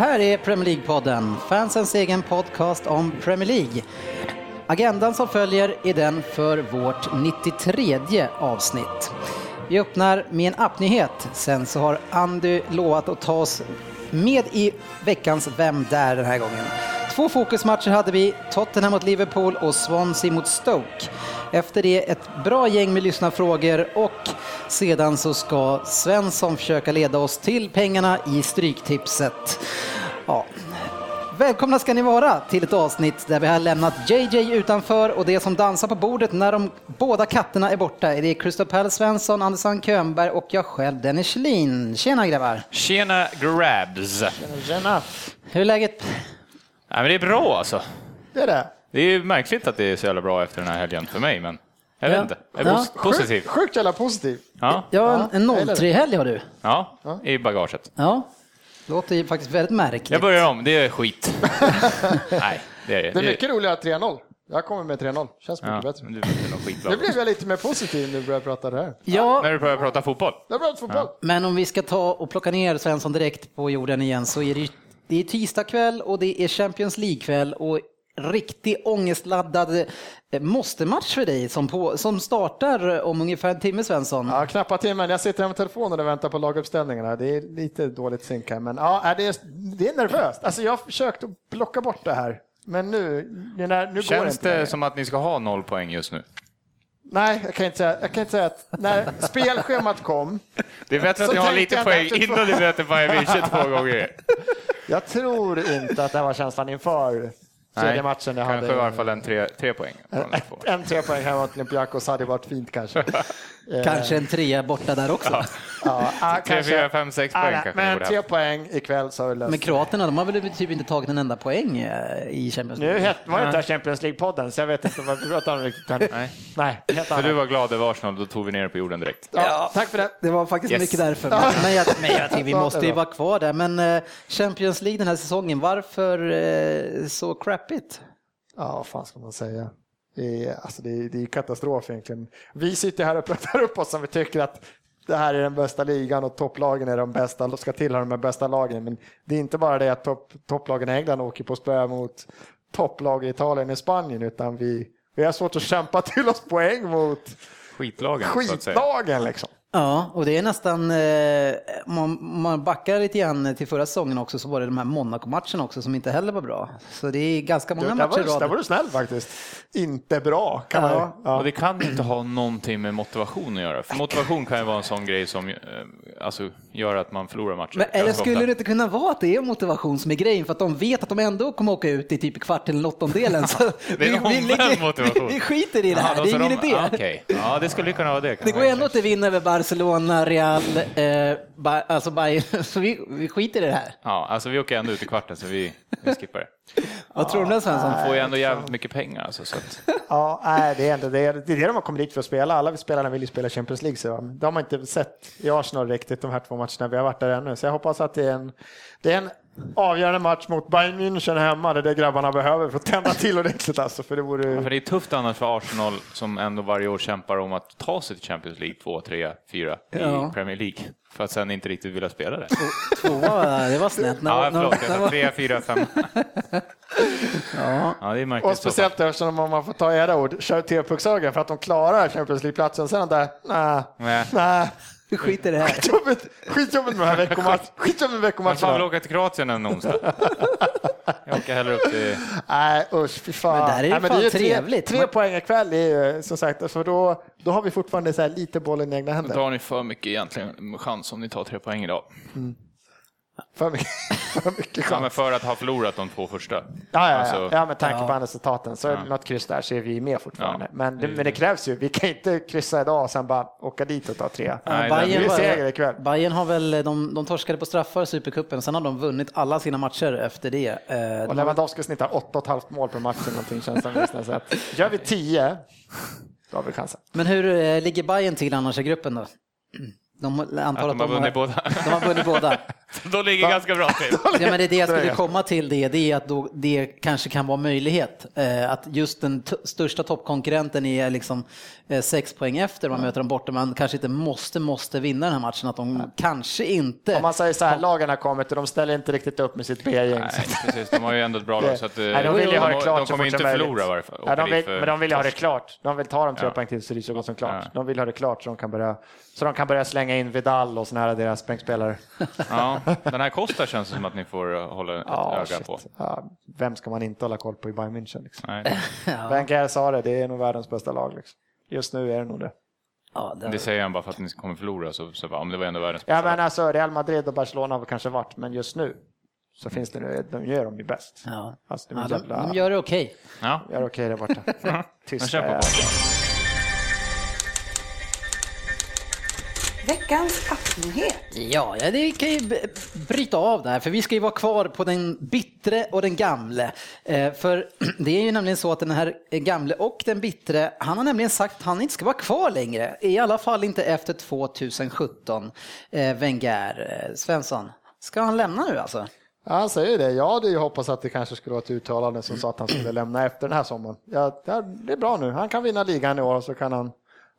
Här är Premier League-podden, fansens egen podcast om Premier League. Agendan som följer är den för vårt 93 avsnitt. Vi öppnar med en appnyhet, sen så har Andy lovat att ta oss med i veckans Vem där den här gången. Två fokusmatcher hade vi, Tottenham mot Liverpool och Swansea mot Stoke. Efter det ett bra gäng med lyssnarfrågor och sedan så ska Svensson försöka leda oss till pengarna i Stryktipset. Ja. Välkomna ska ni vara till ett avsnitt där vi har lämnat JJ utanför och det som dansar på bordet när de båda katterna är borta det är Crystal Palace Svensson, Andersson Könberg och jag själv Dennis Schelin. Tjena grabbar! Tjena grabs! Tjena. Hur är läget? Nej, men det är bra alltså. Det är det. Det är märkligt att det är så jävla bra efter den här helgen för mig, men jag vet Ja. inte. Jag är Ja. pos- positiv. Sjukt, sjukt jävla positiv. Ja, Ja, en, jag en gillar det. 0-3-helg har du. ja, i bagaget. Ja, låter ju faktiskt väldigt märkligt. Jag börjar om, det är skit. Nej, det är det. Det är mycket roligare 3-0. Jag kommer med 3-0. Känns mycket Ja, bättre. men du. Nu blev jag lite mer positiv när du började prata det här. Ja, När du börjar prata fotboll. Är bra fotboll. men om vi ska ta och plocka ner Svensson direkt på jorden igen så är det ju det är tisdag kväll och det är Champions League-kväll och riktigt ångestladdad eh, måste-match för dig som, på, som startar om ungefär en timme Svensson. Ja, knappa timmen. Jag sitter här med telefonen och väntar på laguppställningarna. Det är lite dåligt synk här, men ja, det är, det är nervöst. Alltså, jag har försökt att plocka bort det här, men nu, nu, när, nu går det Känns det längre. som att ni ska ha noll poäng just nu? Nej, jag kan inte säga, jag kan inte säga att när spelschemat kom, Det är bättre att ni har lite poäng innan ni möter Bayern München två gånger jag tror inte att det var känslan inför tredje matchen jag kanske hade. i alla fall en tre, tre poäng. två. En tre poäng hemma mot Olympiakos hade varit fint kanske. Kanske en trea borta där också. Ja, ah, Tre, kanske. fyra, fem, sex Ah, poäng nej, kanske Men tre haft. poäng ikväll så har vi löst Men kroaterna, de har väl typ inte tagit en enda poäng eh, i Champions Nu League? het- var det inte Champions League-podden, så jag vet inte vad vi pratar om riktigt. Nej. Nej, helt För du var glad över Arsenal, då tog vi ner det på jorden direkt. Ja, tack för det. Det var faktiskt Yes. mycket därför. Men, jag, men jag tycker vi Så måste ju vara kvar där. Men eh, Champions League den här säsongen, varför eh, så crappigt? Ja, vad fan ska man säga? Det är, alltså det är, det är katastrof egentligen. Vi sitter här och pratar upp oss som vi tycker att det här är den bästa ligan och topplagen är de bästa, ska tillhöra de bästa lagen. Men det är inte bara det att topp, topplagen i England åker på spö mot topplag i Italien och Spanien, utan vi, vi har svårt att kämpa till oss poäng mot Skitlagen, så att säga. skitlagen liksom. Ja, och det är nästan, eh, om man, man backar lite grann till förra säsongen också så var det de här Monaco-matcherna också som inte heller var bra. Så det är ganska många Där matcher var, i du- där rad. var du snäll faktiskt. Inte bra kan man Ja. ja. Och det kan inte ha någonting med motivation att göra. För motivation kan ju vara en sån grej som eh, alltså, gör att man förlorar matcher. Men, eller skulle det inte kunna vara att det är motivation som är grejen för att de vet att de ändå kommer åka ut i typ kvart eller åttondelen. Så Det är omvänd motivation. vi skiter i det här, då det är ingen de- idé. Ah, okej. Ja, det skulle kunna vara det. Det går ändå att inte vinna över Barcelona, Real, eh, ba, alltså Bayern, så vi, vi skiter i det här. Ja, alltså vi åker ändå ut i kvarten så vi, vi skippar det. Vad tror du Svensson? Får ju ändå jävligt mycket pengar alltså, så att, Ja, nej, det är ändå det, är, det är det de har kommit dit för att spela. Alla spelarna vill ju spela Champions League, så det har man inte sett i Arsenal riktigt de här två matcherna. Vi har varit där ännu, så jag hoppas att det är en, det är en avgörande match mot Bayern München hemma. Det är det grabbarna behöver för att tända till ordentligt alltså, för det vore... för det är tufft annars för Arsenal som ändå varje år kämpar om att ta sig till Champions League 2, 3, 4 i Ja. Premier League. För att sen inte riktigt vilja spela det. Tvåa, det var snett. Ja, förlåt, jag sa 3, 4, 5. Ja. Ja, det är Och märkligt. så fall. speciellt eftersom om man får ta era ord, kör TV-pucksögon för att de klarar Champions League-platsen. Sen där, nej, Nej. Vi skiter i det här. Skitjobbigt, skitjobbigt med de här veckomatcherna. Skitjobbigt med Man får väl åka till Kroatien en onsdag. Jag åker hellre upp till... Nej usch, fy fan. Men är det Nej, men fan ju tre, trevligt. Tre Man- poäng ikväll är ju som sagt, för då, då har vi fortfarande så här lite bollen i egna händer. Då har ni för mycket egentligen chans om ni tar tre poäng idag. För mycket, för mycket Ja, chans. men för att ha förlorat de två första. Ja, ja, Alltså- ja. ja med tanke på Ja. resultaten så är det Ja. något kryss där så är vi med fortfarande. Ja. Men, det, men det krävs ju. Vi kan inte kryssa idag och sen bara åka dit och ta tre. Nej, Ja, Bayern, det är var- seger ikväll. Bayern har väl, de, de torskade på straffar i Supercupen, sen har de vunnit alla sina matcher efter det. Eh, Och Lewandowski snittar 8,5 mål per match eller någonting känns det som. Så att Gör vi 10, då har vi chansen. Men hur eh, ligger Bayern till annars i gruppen då? De antar Att de har vunnit båda. De har vunnit båda. De ligger ganska bra till. Ja, men det är det jag skulle komma till, det, det är att då, det kanske kan vara möjlighet. Eh, att just den största toppkonkurrenten är liksom eh, sex poäng efter, man möter dem borta, man kanske inte måste, måste vinna den här matchen, att de kanske inte... Om man säger så här, lagen har kommit och de ställer inte riktigt upp med sitt B-gäng. Nej, precis. De har ju ändå ett bra lag. Så att, eh, Nej, de vill ju ha det de, klart de så kommer inte förlora i varje fall. Ja, de vill, för men de vill ju ha det klart. De vill ta de tre Ja. poäng till så det är så gott som klart. Ja. De vill ha det klart så de kan börja, så de kan börja slänga in Vidal och såna här deras bänkspelare. Ja, den här Costa känns det som att ni får eh, hålla ett Ja, öga shit. på. Ja, vem ska man inte hålla koll på i Bayern München? Liksom? Nej, Wenger sa det, det är nog världens bästa lag. Liksom. Just nu är det nog det. Ja, det, det säger han bara för att ni kommer förlora. Så, så bara, men det var ändå världens Ja, bästa men lag. alltså Real Madrid och Barcelona har kanske varit, men just nu så finns det nu, de gör de ju bäst. ja. Alltså, de, Ja, är de, jävla, de gör det okej. Ja, gör okej där borta. men Tyska Veckans appnyhet. Ja, ja, det kan ju bryta av där, för vi ska ju vara kvar på den bittre och den gamle. Eh, för det är ju nämligen så att den här gamle och den bittre, han har nämligen sagt att han inte ska vara kvar längre. I alla fall inte efter 2017. Eh, Wenger, eh, Svensson, ska han lämna nu alltså? Ja, han säger det. Jag hade ju hoppats att det kanske skulle vara ett uttalande som sa att han skulle lämna efter den här sommaren. Ja, det är- det är bra nu. Han kan vinna ligan i år och så kan han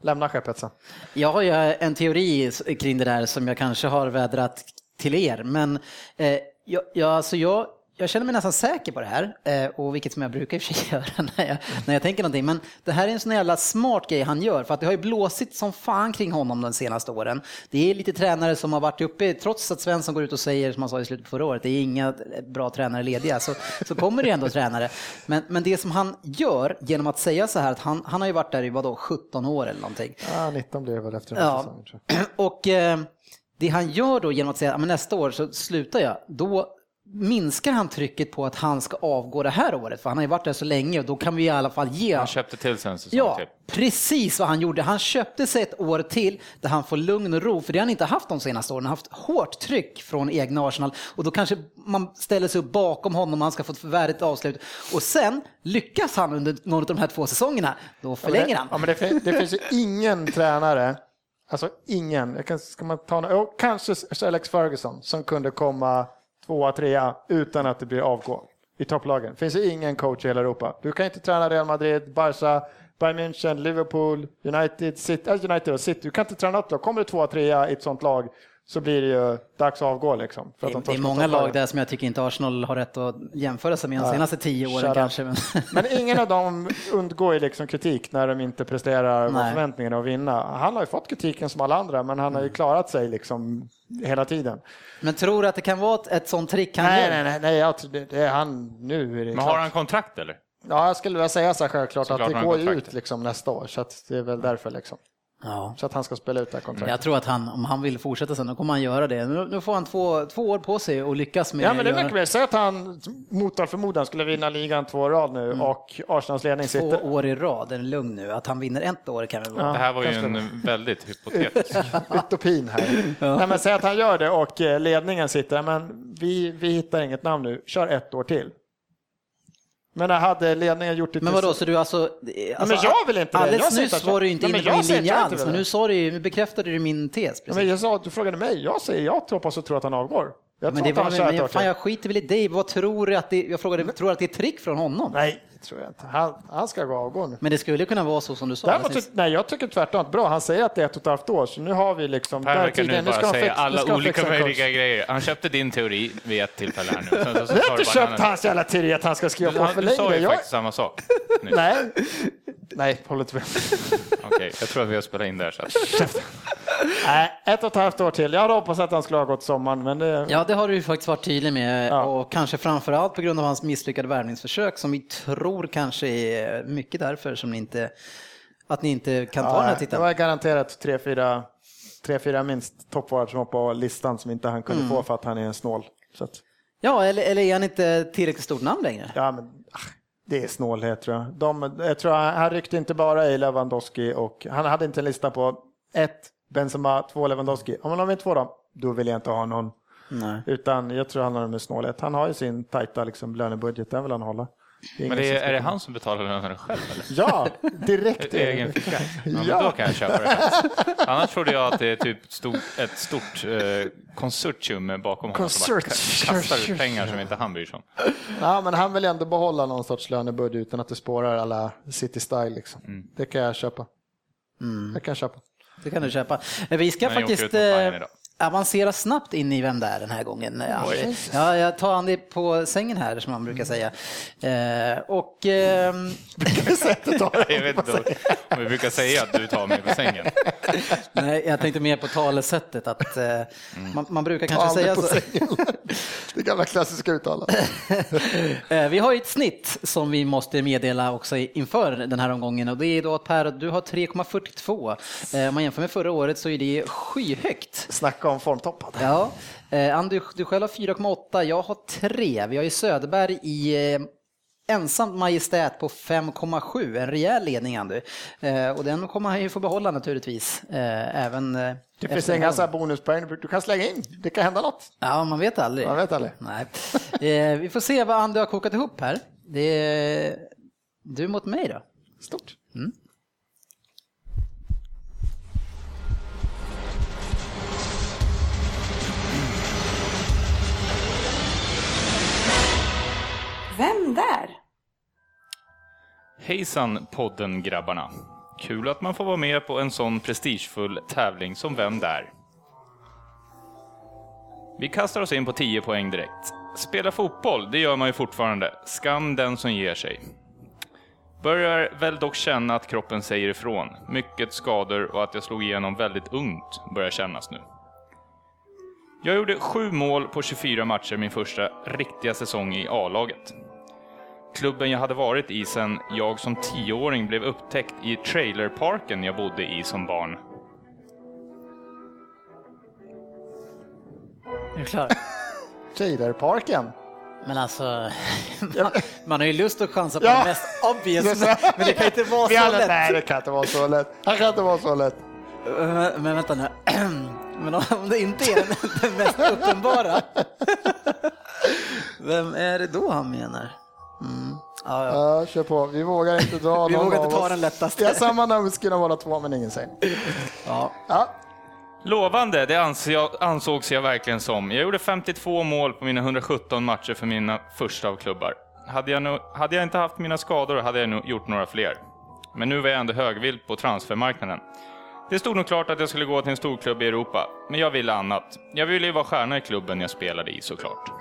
lämna skeppet sen. Jag har ju en teori kring det där som jag kanske har vädrat till er, men eh, jag, jag, alltså jag, jag känner mig nästan säker på det här, eh, och vilket som jag brukar i och för sig göra när jag, när jag tänker någonting. Men det här är en sån jävla smart grej han gör, för att det har ju blåsit som fan kring honom de senaste åren. Det är lite tränare som har varit uppe, trots att Svensson går ut och säger, som han sa i slutet på förra året, det är inga bra tränare lediga, så, så kommer det ändå tränare. Men, men det som han gör genom att säga så här, att han, han har ju varit där i vadå, 17 år eller någonting. Ja, 19 blev det väl efter här Ja. jag. Och eh, det han gör då genom att säga att nästa år så slutar jag, då minskar han trycket på att han ska avgå det här året, för han har ju varit där så länge och då kan vi i alla fall ge Han köpte till sig en säsong Ja, till. precis vad han gjorde. Han köpte sig ett år till där han får lugn och ro, för det har han inte haft de senaste åren. Han har haft hårt tryck från egna Arsenal och då kanske man ställer sig upp bakom honom och han ska få ett värdigt avslut. Och sen lyckas han under någon av de här två säsongerna, då förlänger han. Ja, men det, fin- det finns ju ingen tränare, alltså ingen, jag kan, ska man ta, oh, kanske Alex Ferguson som kunde komma tvåa, trea utan att det blir avgå i topplagen. Det finns det ingen coach i hela Europa. Du kan inte träna Real Madrid, Barca, Bayern München, Liverpool, United, City, äh, United och City. Du kan inte träna något lag. Kommer du tvåa, trea i ett sånt lag så blir det ju dags att avgå liksom. För att Det, de det är många lag där som jag tycker inte Arsenal har rätt att jämföra sig med de senaste tio åren Shut kanske. Men... Men ingen av dem undgår ju liksom kritik när de inte presterar Nej. förväntningarna att vinna. Han har ju fått kritiken som alla andra, men han har ju klarat sig liksom hela tiden. men tror du att det kan vara ett, ett sånt trick han Nej, gör? nej, nej, nej jag det, det är han nu. Är det Men klart. har han kontrakt eller? Ja, jag skulle vilja säga så här självklart Såklart att det går ut liksom nästa år, så att det är väl därför liksom. Ja. Så att han ska spela ut det här kontraktet. Jag tror att han, om han vill fortsätta sen, då kommer han göra det. Nu, nu får han två, två år på sig och lyckas med Ja, men det mycket mer. Säg att han mot all förmodan skulle vinna ligan två år i rad nu och Arsenals ledning två sitter... år i rad. Är lugn nu? Att han vinner ett år kan väl vara. Ja. Det här var ju en väldigt hypotetisk. utopin här. Nej, men säg att han gör det och eh, ledningen sitter, men vi, vi hittar inget namn nu, kör ett år till. Men hade ledningen gjort det Men vadå, så du alltså... alltså men jag vill inte det. Jag Alldeles säger nyss var du inte men inne på jag min linje alls, men nu, sa du, bekräftade du min tes. Ja, Precis. men jag sa, du frågade mig, jag säger jag hoppas och tror att han avgår. Jag Men tror det var, men, fan, till. jag skiter väl i dig. Vad tror du att det, jag frågade, tror du att det är trick från honom? Nej, tror jag inte. Han, han ska gå avgå nu. Men det skulle kunna vara så som du sa. Däremot, tyck- nej, jag tycker tvärtom. Bra, han säger att det är ett och ett halvt år, så nu har vi liksom... Per där verkar nu bara säga fixa- alla olika möjliga grejer. Han köpte din teori vid ett tillfälle här nu. Sen så, så, Vi sa har inte köpt hans jävla teori att han ska skriva på för du sa ju Jag... faktiskt samma sak. Nej. Nej, håll inte med. Okej, jag tror att vi har spelat in där. Så att, Nej, ett och ett halvt år till. Jag hade hoppats att han skulle ha gått sommaren, men det... Ja, det har du ju faktiskt varit tydlig med Ja. och kanske framförallt på grund av hans misslyckade värvningsförsök som vi tror kanske är mycket därför som ni inte, att ni inte kan ta den här Ja, det titeln. var garanterat tre, fyra tre, fyra minst toppforwards som var på listan som inte han kunde få för att han är en snål. Att, Ja, eller, eller är han inte tillräckligt stort namn längre? ja, men, ah, det är snålhet tror jag. De, jag tror han, han ryckte inte bara i Lewandowski och han hade inte en lista på ett Benzema, två Lewandowski. Om man har med två då, då vill jag inte ha någon. Nej. Utan jag tror han har med snålhet. Han har ju sin tajta liksom, lönebudget, den vill han hålla. Det är Men det är, är det han som betalar lönerna själv eller? Ja, direkt. Egen ficka? Ja, men Ja. Då kan jag köpa det. Annars trodde jag att det är typ stort, ett stort eh, konsortium bakom honom som kastar ut pengar som inte han bryr sig om. Ja, men han vill ändå behålla någon sorts lönebudget utan att det spårar alla City Style. Liksom. Mm. Det kan jag köpa. Det kan jag köpa. Det kan du köpa. Men Vi ska åker faktiskt eh, avancera snabbt in i vem det är den här gången. Andy. Ja, jag tar Andy på sängen här som man brukar säga. Eh, och ehm, Sättet att ta det. Jag vet inte om vi brukar säga att du tar mig på sängen. nej, jag tänkte mer på talesättet att eh, man, man brukar kanske Aldrig säga på så. sängen. Det gamla klassiska uttalet. Eh, Vi har ju ett snitt som vi måste meddela också inför den här omgången och det är då att Per, du har 3,42. Eh, Om man jämför med förra året så är det skyhögt. Snacka om formtoppad. Ja, eh, Andy, du själv har 4,8, jag har 3. Vi har ju Söderberg i eh, ensamt majestät på 5,7, en rejäl ledning Andy. Eh, och den kommer han ju få behålla naturligtvis. Eh, även eh, Det finns efter inga helgen. så här bonuspoäng du kan slänga in. Det kan hända något. Ja, man vet aldrig. Man vet aldrig. Nej. Eh, vi får se vad Andy har kokat ihop här. Det är du mot mig då. Stort. Vem där? Hejsan podden grabbarna. Kul att man får vara med på en sån prestigefull tävling som Vem där? Vi kastar oss in på 10 poäng direkt. Spela fotboll, det gör man ju fortfarande. Skam den som ger sig. Börjar väl dock känna att kroppen säger ifrån. Mycket skador och att jag slog igenom väldigt ungt börjar kännas nu. Jag gjorde sju mål på 24 matcher min första riktiga säsong i A-laget. Klubben jag hade varit i sen jag som tioåring blev upptäckt i trailerparken jag bodde i som barn. Är du klar? Traderparken. Men alltså, man, man har ju lust att chansa på Ja. det mest obvious, men, men det kan inte vara Vi så alla, lätt. Nej, det kan inte vara så lätt. Han kan inte vara så lätt. Men, men vänta nu, men om det inte är den, den mest uppenbara, vem är det då han menar? Mm. Ja, ja. Ja, kör på. Vi vågar inte dra Vi någon vågar inte ta den lättaste. Vi har samma namn, skulle vara två, men ingen säger. Ja. Ja, Lovande, det ansågs jag verkligen som. Jag gjorde 52 mål på mina 117 matcher för mina första av klubbar. Hade jag, nog, hade jag inte haft mina skador hade jag nog gjort några fler. Men nu var jag ändå högvild på transfermarknaden. Det stod nog klart att jag skulle gå till en storklubb i Europa, men jag ville annat. Jag ville ju vara stjärna i klubben jag spelade i såklart.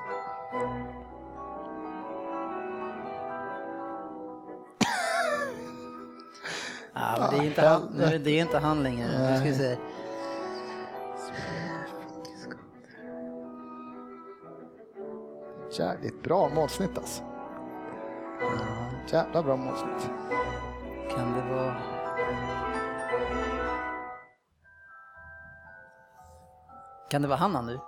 Ja, men det är inte han, nu, det är inte han längre. Nu ska vi se. jävligt bra målsnitt alltså. Jävla bra målsnitt. Kan det vara... Kan det vara han nu?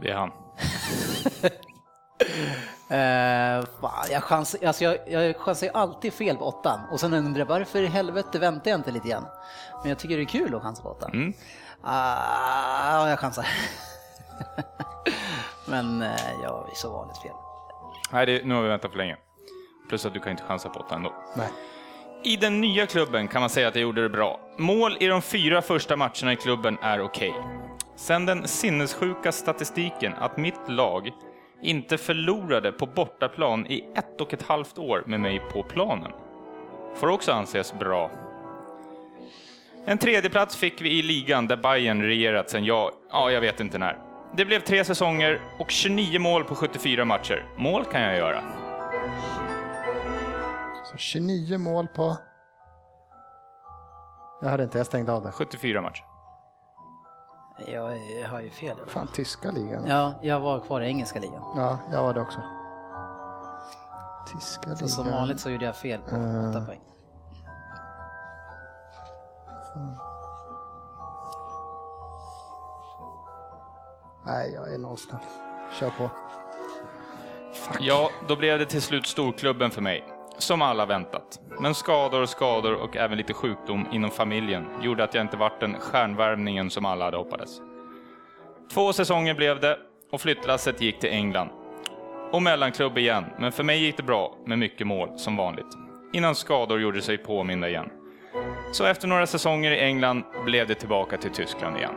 Det är han. Uh, fan, jag, chans, alltså jag, jag chansar ju alltid fel på åttan och sen undrar jag varför i helvete väntar jag inte lite grann? Men jag tycker det är kul att chansa på åttan. Mm. Ah, jag chansar. Men uh, jag är så vanligt fel. Nej, det, nu har vi väntat för länge. Plus att du kan inte chansa på åtta ändå. Nej. I den nya klubben kan man säga att jag gjorde det bra. Mål i de fyra första matcherna i klubben är okej. Sen den sinnessjuka statistiken att mitt lag inte förlorade på bortaplan i ett och ett halvt år med mig på planen. Får också anses bra. En tredje plats fick vi i ligan där Bayern regerat sen jag, ja, jag vet inte när. Det blev tre säsonger och 29 mål på 74 matcher. Mål kan jag göra. Så 29 mål på... Jag hade inte, jag stängde av det. 74 matcher. Jag, jag har ju fel. Fan, tyska ligan. Ja, jag var kvar i engelska ligan. Ja, jag var det också. Tyska ligan. Så som vanligt så gjorde jag fel på Eh. åtta poäng. Nej, jag är nollsnäll. Kör på. Ja, då blev det till slut storklubben för mig. Som alla väntat. Men skador, skador och även lite sjukdom inom familjen gjorde att jag inte vart den stjärnvärvningen som alla hade hoppades. Två säsonger blev det och flyttlasset gick till England. Och mellanklubb igen, men för mig gick det bra med mycket mål som vanligt. Innan skador gjorde sig påminda igen. Så efter några säsonger i England blev det tillbaka till Tyskland igen.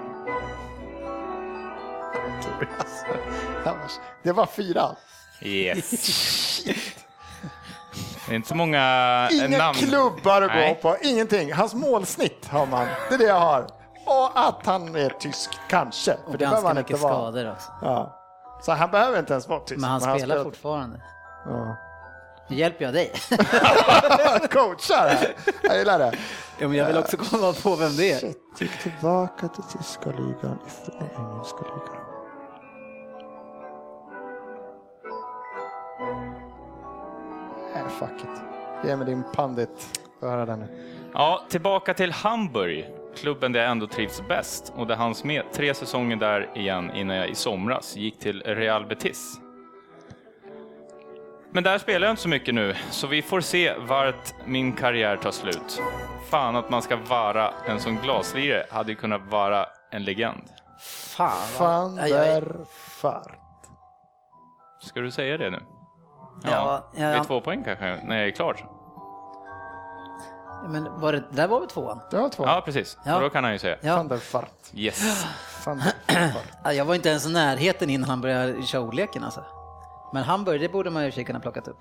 Det var fyra. Yes. Det är inte så många eh, Inga namn. klubbar att Nej. gå på, ingenting. Hans målsnitt har man. Det är det jag har. Och att han är tysk, kanske. För Och det behöver ganska han mycket inte vara. skador också. Ja. Så han behöver inte ens vara tysk. Men han spelar fortfarande. Ja. Nu hjälper jag dig. Coachar här. Jag gillar det. ja, men jag vill också komma på vem det är. Shit, gick tillbaka till tyska ligan ifrån engelska ligan. Fuck it. Ge mig din pandit. Höra den nu. Ja, tillbaka till Hamburg, klubben där jag ändå trivs bäst och där hans med tre säsonger där igen innan jag i somras gick till Real Betis. Men där spelar jag inte så mycket nu, så vi får se vart min karriär tar slut. Fan att man ska vara en som glaslirare hade ju kunnat vara en legend. Fan. vad- Van Ja, jag är- der Fart. Ska du säga det nu? Ja, ja, Det är två poäng kanske, när jag är klar. Men var det, där var väl tvåan? Det var två. Ja, precis. Ja. Då kan han ju säga. Ja. Van der Fart. Yes. Van der Fart. Ja, Jag var inte ens i närheten innan han började köra ordleken alltså. Men Hamburg, det borde man ju och kunna plockat upp.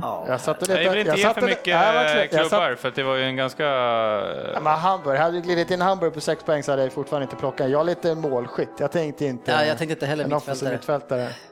Ja, Jag satte Jag vill inte ge satte för mycket Nej, klubbar, Jag satt- för att det var ju en ganska... Ja, men Hamburg, hade jag glidit in Hamburg på sex poäng så hade jag fortfarande inte plockat. Jag är lite målskytt. Jag tänkte inte... Ja, jag tänkte inte heller en offensiv mittfältare. mittfältare.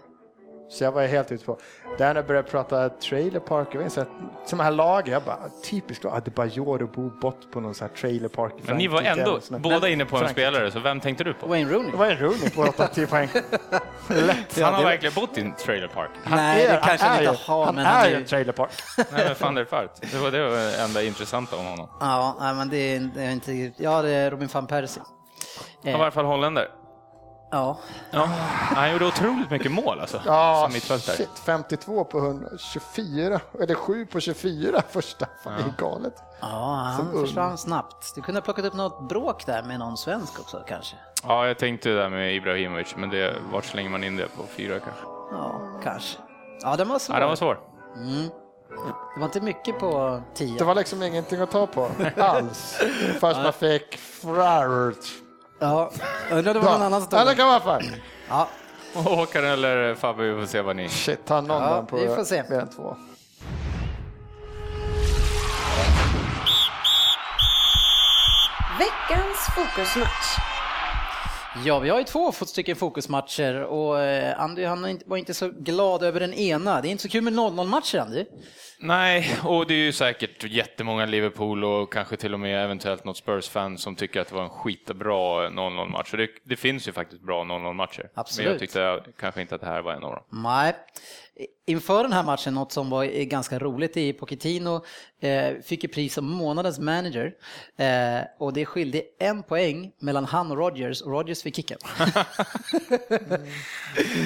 Så jag var helt ute på. Där när jag började prata trailer park, jag vet inte, som här lag, jag bara typiskt lag, Adebayor och Bo Bott på någon sån här trailer park Men ni var ändå båda inne på en Frankrike. spelare, så vem tänkte du på? Wayne Rooney. Det en Rooney på 8-10 poäng. Lätt. Han har det- verkligen bott i en trailer park. Nej, det kanske han är inte har, Han men han är är ju en trailer park. Nej, men Fart. Det var det var det enda intressanta om honom. Ja, men det är, det är inte... Ja, det är Robin van Persie. Han var i alla fall holländare. Ja, Ja, han gjorde otroligt mycket mål alltså, Ja, som mittfältare. shit. 52 på 124, eller 7 på 24 första. Fan, det är galet. ja han Som ung. försvann snabbt. Du kunde ha plockat upp något bråk där med någon svensk också kanske. Ja, jag tänkte det där med Ibrahimovic, men det, vart slänger man in det på fyra kanske? Ja, kanske. Ja, den var svår. Ja, den var svår. Det var inte mycket på Det tio. var liksom ingenting att ta på alls. Först man fick Frarert. Ja, undrar det var någon annan som tog den. kan vara fan. Ja, Och Håkan eller Fabbe, vi får se vad ni... Shit, ta någon Ja, där på vi får se. mer än två. Veckans fokusmatch. Ja, vi har ju två stycken fokusmatcher och eh, Andy han var inte- så glad över den ena. Det är inte så kul med 0-0-matcher, Andy. Nej, och det är ju säkert jättemånga Liverpool och kanske till och med eventuellt något Spurs-fan som tycker att det var en skitbra 0-0-match. Och det, det finns ju faktiskt bra 0-0-matcher. Absolut. Men jag tyckte kanske inte att det här var en av dem. Nej. Inför den här matchen, något som var ganska roligt i Pochettino, eh, fick ju pris som månadens manager. Eh, och det skilde en poäng mellan han och Rodgers och Rodgers fick kicken.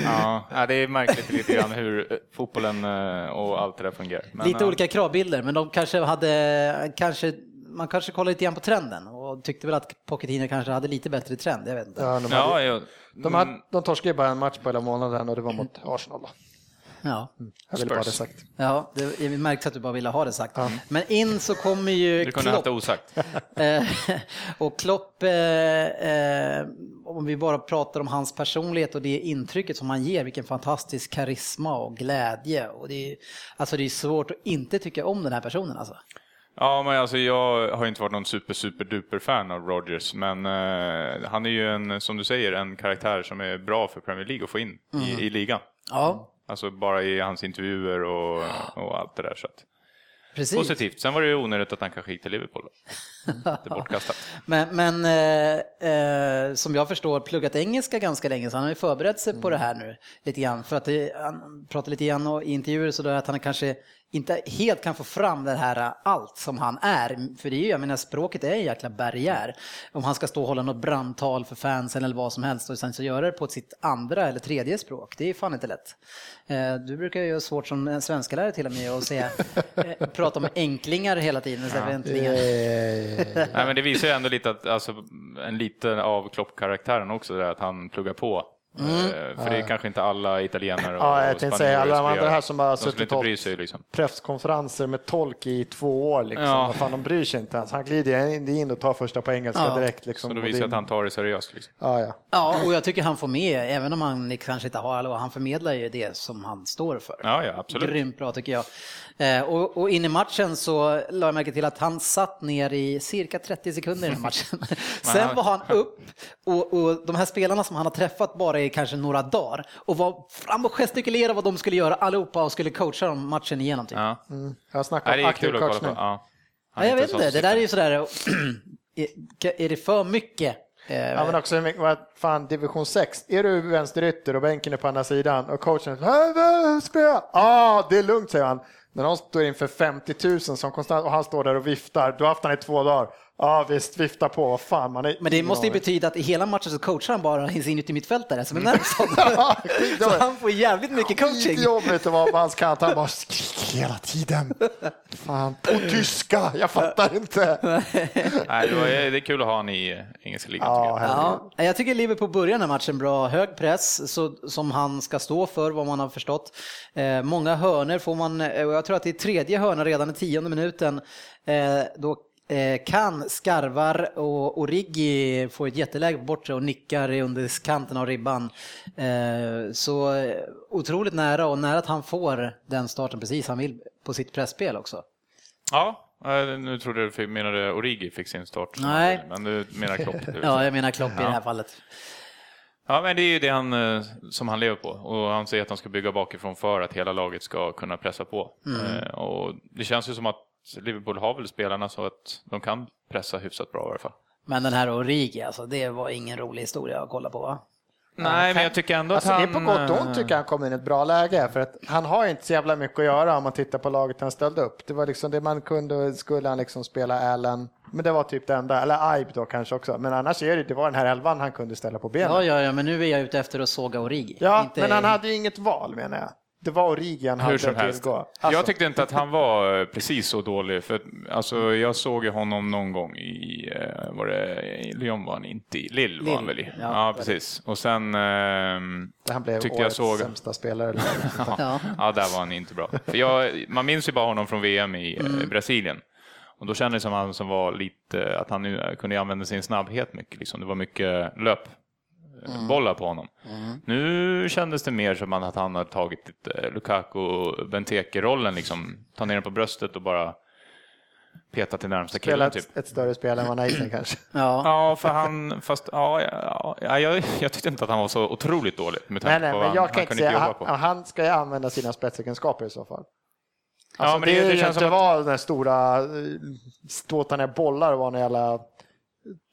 Ja, ja, det är märkligt lite grann hur eh, fotbollen och allt det där fungerar. Men, lite olika kravbilder, men de kanske hade, kanske, man kanske kollade lite grann på trenden och tyckte väl att Pochettino kanske hade lite bättre trend, jag vet inte. Ja, de, Ja, hade, ja, de, hade, de torskade ju bara en match på hela månaden och det var mot Arsenal. Då. Ja. Jag vill bara ha det sagt. Ja, det, jag märkte att du bara ville ha det sagt. Men in så kommer ju du kunde Klopp. det osagt. Eh, och Klopp, eh, eh, om vi bara pratar om hans personlighet och det intrycket som han ger, vilken fantastisk karisma och glädje. Och det, är, alltså det är svårt att inte tycka om den här personen. Alltså. Ja, men alltså jag har inte varit någon super, super duper fan av Rodgers, men eh, han är ju en, som du säger, en karaktär som är bra för Premier League att få in Mm. i, i ligan. Ja, Alltså bara i hans intervjuer och, och allt det där. Så att. Precis. positivt. Sen var det ju onödigt att han kanske gick till Liverpool. Det bortkastat. Men, men eh, eh, som jag förstår pluggat engelska ganska länge så han har ju förberett sig på det här nu lite grann. För att det, han pratar lite grann i intervjuer så där att han kanske inte helt kan få fram det här allt som han är. För det är ju, jag menar språket är en jäkla barriär. Om han ska stå och hålla något brandtal för fansen eller vad som helst och sen så göra det på sitt andra eller tredje språk. Det är fan inte lätt. Eh, du brukar ju ha svårt som svenska lärare till och med att säga, eh, prata om enklingar hela tiden istället för äntligen. Nej, men det visar ju ändå lite att, alltså, en liten av Klopp-karaktären också, där att han pluggar på. Mm. Eh, För det är kanske inte alla italienare och Ja, jag tänkte säga alla de andra här som bara suttit sig liksom. presskonferenser med tolk i två år. Liksom. Ja. Vad fan, de bryr sig inte ens. Han glider in- in och tar första på engelska Ja. direkt. Liksom. Så då visar det- att han tar det seriöst. Liksom. Ja, ja. Ja, och jag tycker han får med, även om han kanske inte har alla, han förmedlar ju det som han står för. Ja, ja, absolut. Grymt bra tycker jag. Eh, och, och in i matchen så la jag märke till att han satt ner i cirka 30 sekunder i matchen. Sen var han upp och, och de här spelarna som han har träffat bara i kanske några dagar och var fram och gestikulerade vad de skulle göra allihopa och skulle coacha dem matchen igenom. Typ. Ja. Jag snackar Nej, om aktiv coachning. Ja. Är jag vet inte, det där är ju sådär, är- är det för mycket? Eh, Ja, men också, vad fan, division 6. Är du vänsterytter och bänken är på andra sidan och coachen säger spela. Ja, det är lugnt, säger han. När de står inför 50 000 som konstant och han står där och viftar, du har haft han i två dagar. Ja visst, vifta på, vad fan man är Men det måste ju betyda att i hela matchen så coachar han bara sin mittfältare som är honom. Ja, Så han får jävligt mycket coaching. Skitjobbigt att vara på hans kant, han bara skriker hela tiden. Fan, på tyska, jag fattar inte. Nej, det, var, det är kul att ha han i eh, engelska ligan. Ja, jag. Ja, jag tycker Liverpool börjar den här matchen bra. Hög press så, som han ska stå för, vad man har förstått. Eh, många hörner får man, eh, och jag tror att det är tredje hörna redan i tionde minuten. Eh, då kan skarvar och Origi får ett jätteläge på bortre och nickar under kanten av ribban. Eh, så eh, otroligt nära och nära att han får den starten precis han vill på sitt pressspel också. Ja, eh, nu trodde du menade Origi fick sin start. Nej. Men du menar Klopp. Ja, jag menar Klopp i det här fallet. Ja, men det är ju det han, eh, som han lever på. Och han säger att han ska bygga bakifrån för att hela laget ska kunna pressa på. Eh, Och det känns ju som att Liverpool har väl spelarna så att de kan pressa hyfsat bra i alla fall. Men den här Origi, alltså, det var ingen rolig historia att kolla på va? Nej, men jag tycker ändå att Alltså, det han... är på gott och ont eh, tycker jag han kom in i ett bra läge. För att han har inte så jävla mycket att göra om man tittar på laget han ställde upp. Det var liksom det man kunde, skulle han liksom spela Allen. Men det var typ det enda, eller Aib då kanske också. Men annars är det, det var den här elvan han kunde ställa på benen. Ja, ja, ja, men nu är jag ute efter att såga Origi. Ja, Inte- men han hade ju inget val menar jag. Det var Origi han hade Hur som att helst. Alltså, Jag tyckte inte att han var eh, precis så dålig. För att, alltså, jag såg ju honom någon gång i, eh, var det i Lyon var han inte i, Lille var han Lille, väl i. ja. Ja, precis. Och sen ehm, han blev tyckte jag såg... sämsta spelare. Ja. Ja, där var han inte bra. För jag, man minns ju bara honom från VM i eh, Brasilien. Och då kändes det som han som var lite, att han nu kunde använda sin snabbhet mycket. Liksom. Det var mycket löp eh, bollar på honom. Nu kändes det mer som att han hade tagit lite Lukaku Benteke-rollen, liksom. ta ner den på bröstet och bara peta till närmsta killen. Typ. ett större spel än vad Nathan kanske. Ja. Ja, för han, fast ja, ja, ja jag, jag tyckte inte att han var så otroligt dålig med Nej, tanke nej, på men jag han, kan han inte kunde säga, jobba han, på. han ska ju använda sina spetsegenskaper i så fall. Ja, Alltså, men det, det- det ju känns inte som att- vara den stora, eh, ståta ner bollar och vara en jävla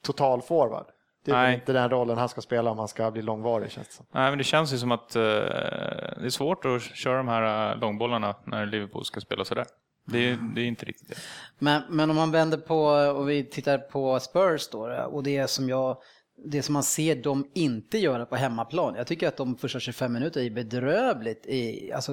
total forward. Det är Nej. inte den rollen han ska spela om han ska bli långvarig känns det som. Nej, men det känns ju som att eh, det är svårt att köra de här eh, långbollarna när Liverpool ska spela sådär. Det är, det är inte riktigt det. Men, men om man vänder på och vi tittar på Spurs då och det som jag det som man ser dem inte göra på hemmaplan. Jag tycker att de första 25 minuter är bedrövligt. I, alltså,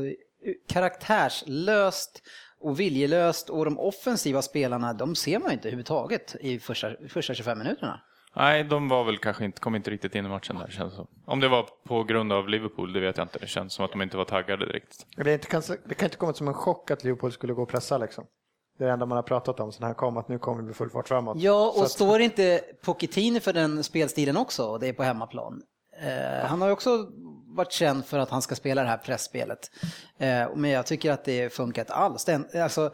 karaktärslöst och viljelöst och de offensiva spelarna de ser man inte överhuvudtaget i första, första 25 minuterna. Nej, de var väl kanske inte, kom inte riktigt in i matchen där känns det som. Om det var på grund av Liverpool, det vet jag inte. Det känns som att de inte var taggade direkt. Det, inte, det kan inte komma som en chock att Liverpool skulle gå och pressa liksom. Det är det enda man har pratat om sen han kom, att nu kommer vi full fart framåt. Ja, och att- står inte Pochettino för den spelstilen också och det är på hemmaplan? Eh, han har ju också varit känd för att han ska spela det här pressspelet. Eh, men jag tycker att det funkar inte alls. Den, alltså,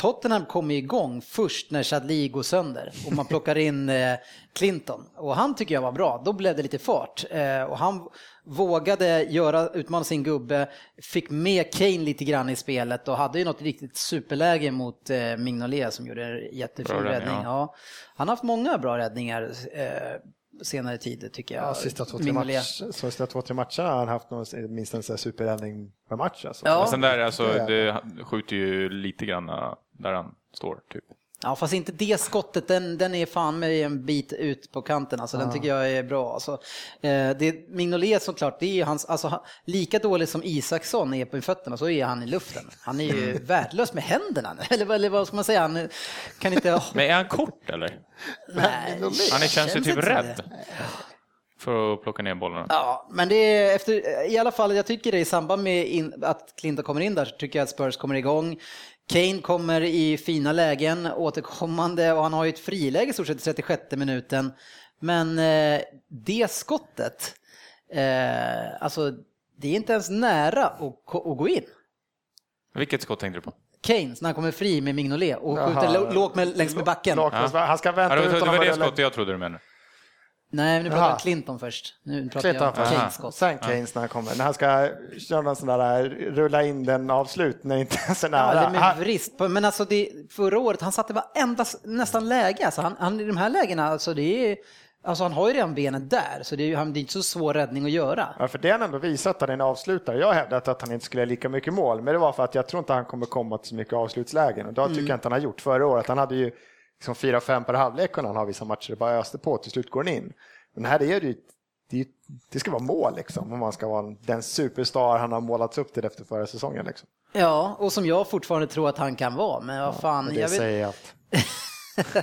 Tottenham kommer igång först när Chadli går sönder och man plockar in eh, Clinton. Och han tycker jag var bra, då blev det lite fart. Eh, och han vågade göra, utmana sin gubbe, fick med Kane lite grann i spelet och hade ju något riktigt superläge mot eh, Mignolet som gjorde en jättefin Bra räddning, räddning. ja. Ja. Han har haft många bra räddningar senare tid tycker jag. Ja, sista två, tre matcher, så sista två, tre matcher har han haft någon, minst en superräddning per match. Alltså. Ja. Men sen där, alltså, Det skjuter ju lite grann där han står, typ. Ja, fast inte det skottet, den, den är fan med en bit ut på kanten. Alltså, Den tycker jag är bra. Alltså, eh, det, Mignolet såklart, det är ju hans, alltså, lika dålig som Isaksson är på fötterna så är han i luften. Han är ju värdelös med händerna. Eller, eller vad ska man säga, han kan inte... Men är han kort eller? Nej, Han är, känns ju typ rädd för att plocka ner bollarna. Ja, men det är efter, i alla fall, jag tycker det i samband med in, att Clinton kommer in där så tycker jag att Spurs kommer igång. Kane kommer i fina lägen återkommande och han har ju ett friläge i stort sett i 36 minuten. Men eh, det skottet, eh, alltså det är inte ens nära att, att gå in. Vilket skott tänkte du på? Kane, när han kommer fri med Mignolet och skjuter lågt med, längs med backen. Lågt, Han ska Ja, vänta det, ut var- det honom var det skottet jag trodde du menade. Nej, men nu pratar om Clinton först. Nu pratar Clinton jag om. Kanes skott. Sen Keynes när han kommer. När han ska köra någon sån där rulla in den avslut när inte så Ja, nära. det är med vrist. på- Men alltså det, förra året, han satte varenda nästan läge. Alltså han, han, I de här lägena, alltså det är, alltså han har ju redan benen där, så det är, ju- det är inte så svår räddning att göra. Ja, för det har han ändå visat att han är en avslutare. Jag har hävdat att han inte skulle ha lika mycket mål, men det var för att jag tror inte han kommer komma till så mycket avslutslägen. Och då tycker jag inte han har gjort förra året. Han hade ju liksom 4-5 per halvlek kunde han ha vissa matcher, det bara öste på, till slut går han in. Men här är det ju, det, det ska vara mål liksom, om man ska vara den superstar han har målats upp till efter förra säsongen. Liksom. Ja, och som jag fortfarande tror att han kan vara. Men vad fan, Och det jag säger att...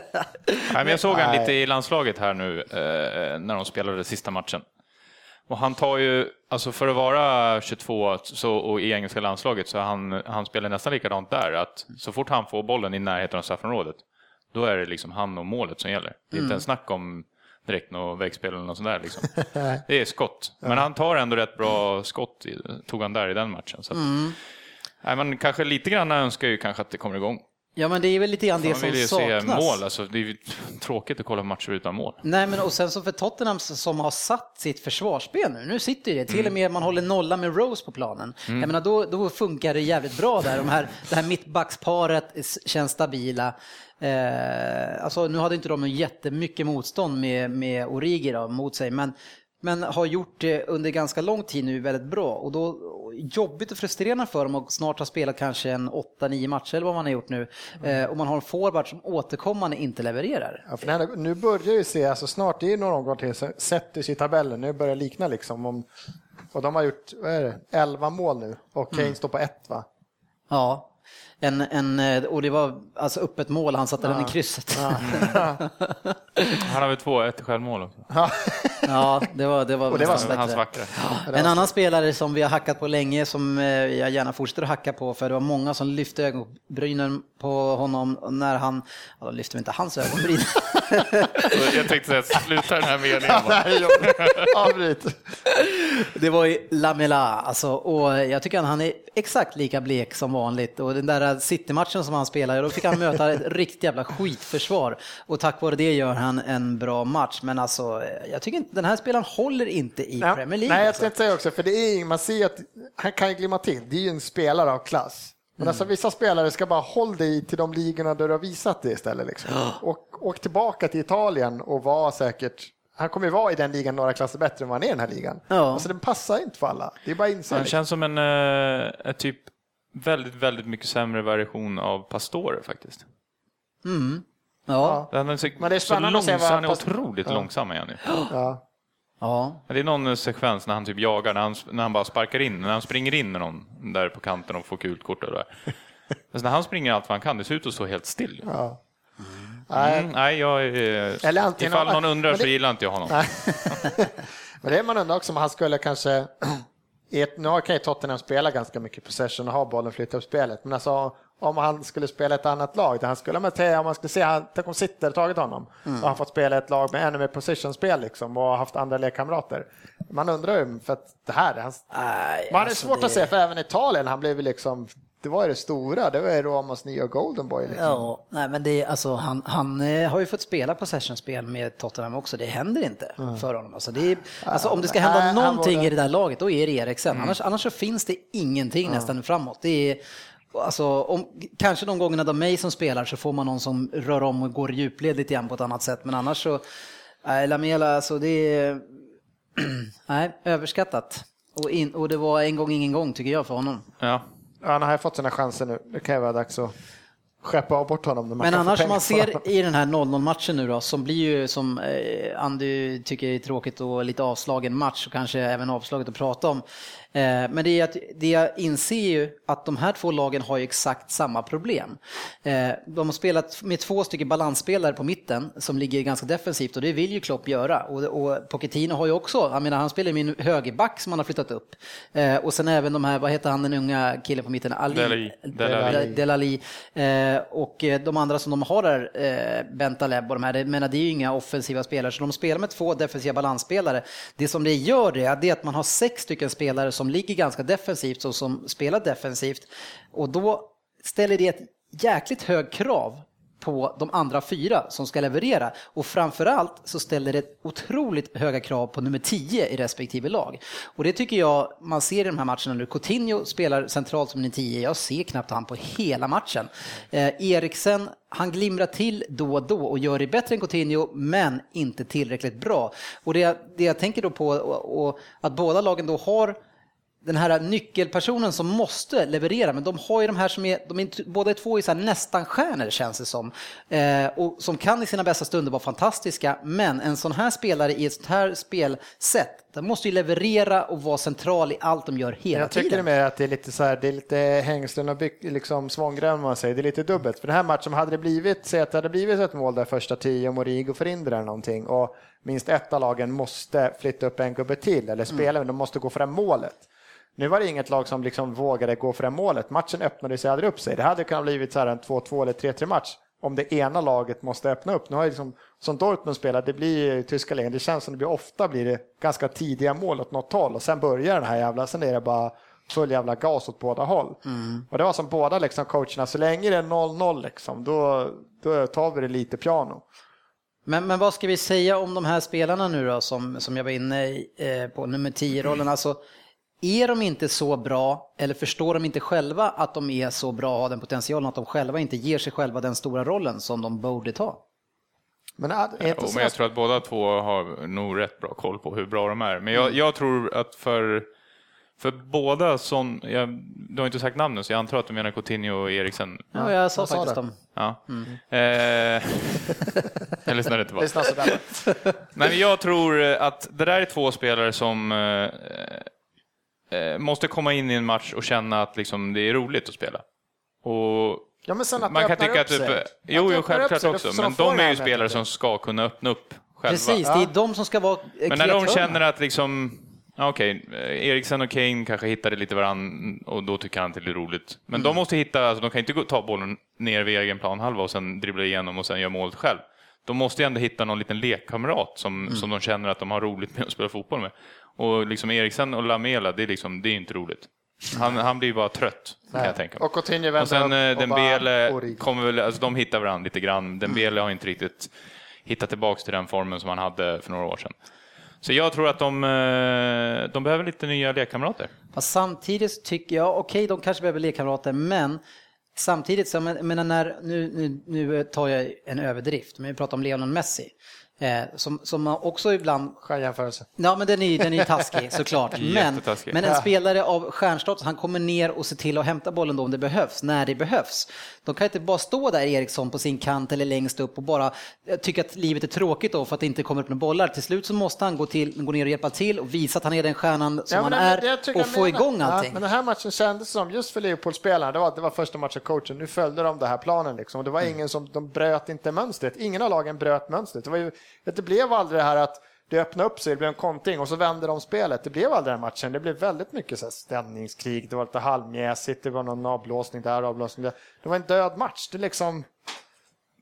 Nej, men jag såg han Nej. lite i landslaget här nu eh, när de spelade sista matchen. Och han tar ju, alltså för att vara 22 så, och i engelska landslaget så han, han spelar nästan likadant där. Att så fort han får bollen i närheten av straffområdet, då är det liksom han och målet som gäller. Det är inte en snack om direkt något väggspel eller något sånt där. Liksom. Det är skott. Men han tar ändå rätt bra skott, i, tog han där i den matchen. Så att, nej, men kanske lite grann önskar ju kanske att det kommer igång. ja, men det är väl lite grann det Man som vill ju saknas. se mål, alltså, det är tråkigt att kolla matcher utan mål. Nej, men och sen så för Tottenham som har satt sitt försvarsspel nu, nu sitter ju det, till och med man håller nolla med Rose på planen. Jag menar, då, då funkar det jävligt bra där. De här, det här mittbacksparet känns stabila. Eh, alltså, nu hade inte de jättemycket motstånd med, med Origi då, mot sig, men men har gjort det under ganska lång tid nu väldigt bra och då jobbigt och frustrerande för dem och snart har spelat kanske en 8-9 matcher eller vad man har gjort nu eh, och man har en forward som återkommande inte levererar. Ja, när- nu börjar ju se, alltså snart, det är några omgångar till, sätter sig i tabellen, nu börjar det likna liksom. Om, och de har gjort, vad är det, 11 mål nu och Kane står på ett va? Ja, en, en, eh, och det var alltså öppet mål, han satte den i krysset. Han har väl två, ett självmål också. Ja, det var, det var, Och det var Hans vackra. En annan spelare som vi har hackat på länge, som eh, jag gärna fortsätter att hacka på, för det var många som lyfte ögonbrynen på honom när han, ja, de lyfte inte hans ögonbryn. Jag tänkte säga, sluta den här meningen Avbryt. Det var ju Lamela, alltså, och jag tycker att han är exakt lika blek som vanligt. Och den där City-matchen som han spelade, då fick han möta ett riktigt jävla skitförsvar. Och tack vare det gör han en bra match. Men alltså, jag tycker inte, den här spelaren håller inte i Nej, Premier League. Nej, jag alltså. ska inte säga också, för det är, man ser att han kan ju glimma till. Det är ju en spelare av klass. Men alltså vissa spelare ska bara hålla dig till de ligorna där du har visat det istället. Liksom. Och åk tillbaka till Italien och var säkert, han kommer ju vara i den ligan några klasser bättre än vad han är i den här ligan. Ja. Alltså den passar inte för alla. Det är bara att inse Han känns som en, eh, typ väldigt, väldigt mycket sämre version av Pastore faktiskt. Ja, Han är så, Men det är så spännande att se långsam, vad han är otroligt långsam är han ju. Ja. ja. Det är någon eh, sekvens när han typ jagar, när han, när han bara sparkar in, när han springer in med någon där på kanten och får gult kort och där. Men när han springer allt vad han kan, det ser ut att stå helt still. Ja. Nej, Mm, nej, jag, är- Eller antingen- ifall någon undrar det- så gillar inte jag honom. Men det är man undrar också om han skulle kanske, ett, nu kan ju Tottenham spela ganska mycket possession och ha bollen flytta upp spelet, men alltså om han skulle spela ett annat lag där han skulle, om man skulle se, han, tänk om City tagit honom och han fått spela ett lag med ännu mer possession-spel liksom och haft andra lekkamrater. Man undrar ju, för att det här, är hans, Nej, man är alltså svårt det- att se, för även Italien, han blev liksom det var ju det stora, det var ju Romas nya Golden Boy. Liksom. Ja, nej, men det är, alltså, han, han eh, har ju fått spela possession-spel med Tottenham också, det händer inte för honom. Alltså, det är, alltså, om det ska hända Nej, han någonting i det där laget, då är det Eriksen. Annars, annars så finns det ingenting nästan framåt. Det är, alltså, om, kanske de gångerna då Mason spelar så får man någon som rör om och går djupled lite grann på ett annat sätt, men annars så, nej, Lamela, alltså det är, nej, överskattat. Och, in, och det var en gång ingen gång tycker jag för honom. Ja. Han har fått sina chanser nu. Det kan ju vara dags att skeppa av bort honom. Men annars man ser i den här 0-0 matchen nu då, som blir ju som eh, Andy tycker är tråkigt och lite avslagen match och kanske även avslaget att prata om. Eh, men det, är att, det jag inser ju att de här två lagen har ju exakt samma problem. Eh, de har spelat med två stycken balansspelare på mitten som ligger ganska defensivt och det vill ju Klopp göra. Och, och Pochettino har ju också, jag menar han spelar med en högerback som han har flyttat upp. Eh, och sen även de här, vad heter han den unga killen på mitten? Ali, Delali. Delali. Delali och de andra som de har där, Bentaleb och de här, det, menar, det är ju inga offensiva spelare, så de spelar med två defensiva balansspelare. Det som det gör det är att man har sex stycken spelare som ligger ganska defensivt och som spelar defensivt och då ställer det ett jäkligt hög krav på de andra fyra som ska leverera. Och framförallt så ställer det otroligt höga krav på nummer 10 i respektive lag. Och det tycker jag man ser i de här matcherna nu. Coutinho spelar centralt som nummer 10. Jag ser knappt han på hela matchen. Eh, Eriksen, han glimrar till då och då och gör det bättre än Coutinho, men inte tillräckligt bra. Och det, det jag tänker då på, och, och att båda lagen då har den här nyckelpersonen som måste leverera, men de har ju de här som är, de är båda två är så nästan stjärnor känns det som. Eh, och som kan i sina bästa stunder vara fantastiska, men en sån här spelare i ett sånt här spelsätt, den måste ju leverera och vara central i allt de gör hela Jag tycker tiden. mer att det är lite så här, det är lite hängslen och byck, liksom svångrem man säger. Det är lite dubbelt. För den här matchen hade det blivit, säg att det hade blivit ett mål där första tio och Morigo förhindrar någonting och minst ett av lagen måste flytta upp en gubbe till eller spela, men de måste gå fram målet. Nu var det inget lag som liksom vågade gå fram målet. Matchen öppnade sig aldrig upp sig. Det hade kunnat blivit så här en 2-2 eller 3-3 match om det ena laget måste öppna upp. Nu har liksom, som Dortmund spelar, det blir tyska ligan, det känns som det blir ofta blir det ganska tidiga mål åt något håll och sen börjar den här jävla, sen är det bara full jävla gas åt båda håll. Och det var som båda liksom coacherna, så länge det är 0-0 liksom, då, då tar vi det lite piano. Men, men vad ska vi säga om de här spelarna nu då, som, som jag var inne i, eh, på nummer 10-rollen? Alltså, är de inte så bra, eller förstår de inte själva att de är så bra och har den potentialen att de själva inte ger sig själva den stora rollen som de borde ta? Men så men jag tror att båda två har nog rätt bra koll på hur bra de är. Men jag, jag tror att för, för båda som, jag, du har inte sagt namnen så jag antar att du menar Coutinho och Eriksen. Ja, jag sa jag faktiskt det. dem. Ja. Eh, jag lyssnade inte sådär. Nej, men jag tror att det där är två spelare som eh, eh, måste komma in i en match och känna att liksom, det är roligt att spela. Och Ja, men sen att man kan tycka att... sig. Typ, det jo, jo, självklart sig, också. så Men de är ju spelare som ska kunna öppna upp själva. Precis, det är de som ska vara eh, Men när de känner att liksom, okej, eh, Eriksen och Kane kanske hittade lite varann och då tycker han att det är roligt. Men de måste hitta, alltså, de kan inte gå, ta bollen ner vid egen planhalva och sen dribbla igenom och sen göra målet själv. De måste ju ändå hitta någon liten lekkamrat som, som de känner att de har roligt med att spela fotboll med. Och liksom Eriksen och Lamela, det är liksom, det är inte roligt. Han, han blir bara trött, kan jag tänka mig. Och Coutinho vänder Och sen eh, upp och bara Dembele kommer väl, alltså de hittar varandra lite grann. Dembele har inte riktigt hittat tillbaks till den formen som han hade för några år sedan. Så jag tror att de, eh, de behöver lite nya lekkamrater. Fast samtidigt tycker jag, okej de kanske behöver lekkamrater, men samtidigt, så, men, men när, nu, nu, nu tar jag en överdrift, men vi pratar om Lionel Messi. Eh, som, som man också ibland Skön jämförelse. Ja, men den är ju den är taskig såklart. Men, men en spelare av stjärnstatus, han kommer ner och ser till att hämta bollen då om det behövs, när det behövs. De kan inte bara stå där Eriksson på sin kant eller längst upp och bara eh, tycka att livet är tråkigt då för att det inte kommer upp några bollar. Till slut så måste han gå, till, gå ner och hjälpa till och visa att han är den stjärnan som Ja, han är det- det tycker och få menar. igång allting. Ja, men den här matchen kändes som, just för Liverpool-spelarna, det var, det var första matchen coachen, nu följde de det här planen liksom. Och det var Mm. ingen som, de bröt inte mönstret. Ingen av lagen bröt mönstret. Det, var ju, det blev aldrig det här att det öppnade upp sig, det blev en kontring och så vände de spelet. Det blev aldrig den matchen. Det blev väldigt mycket så här ställningskrig, det var lite halvmjäsigt, det var någon avblåsning där, avblåsning där. Det var en död match. Det liksom,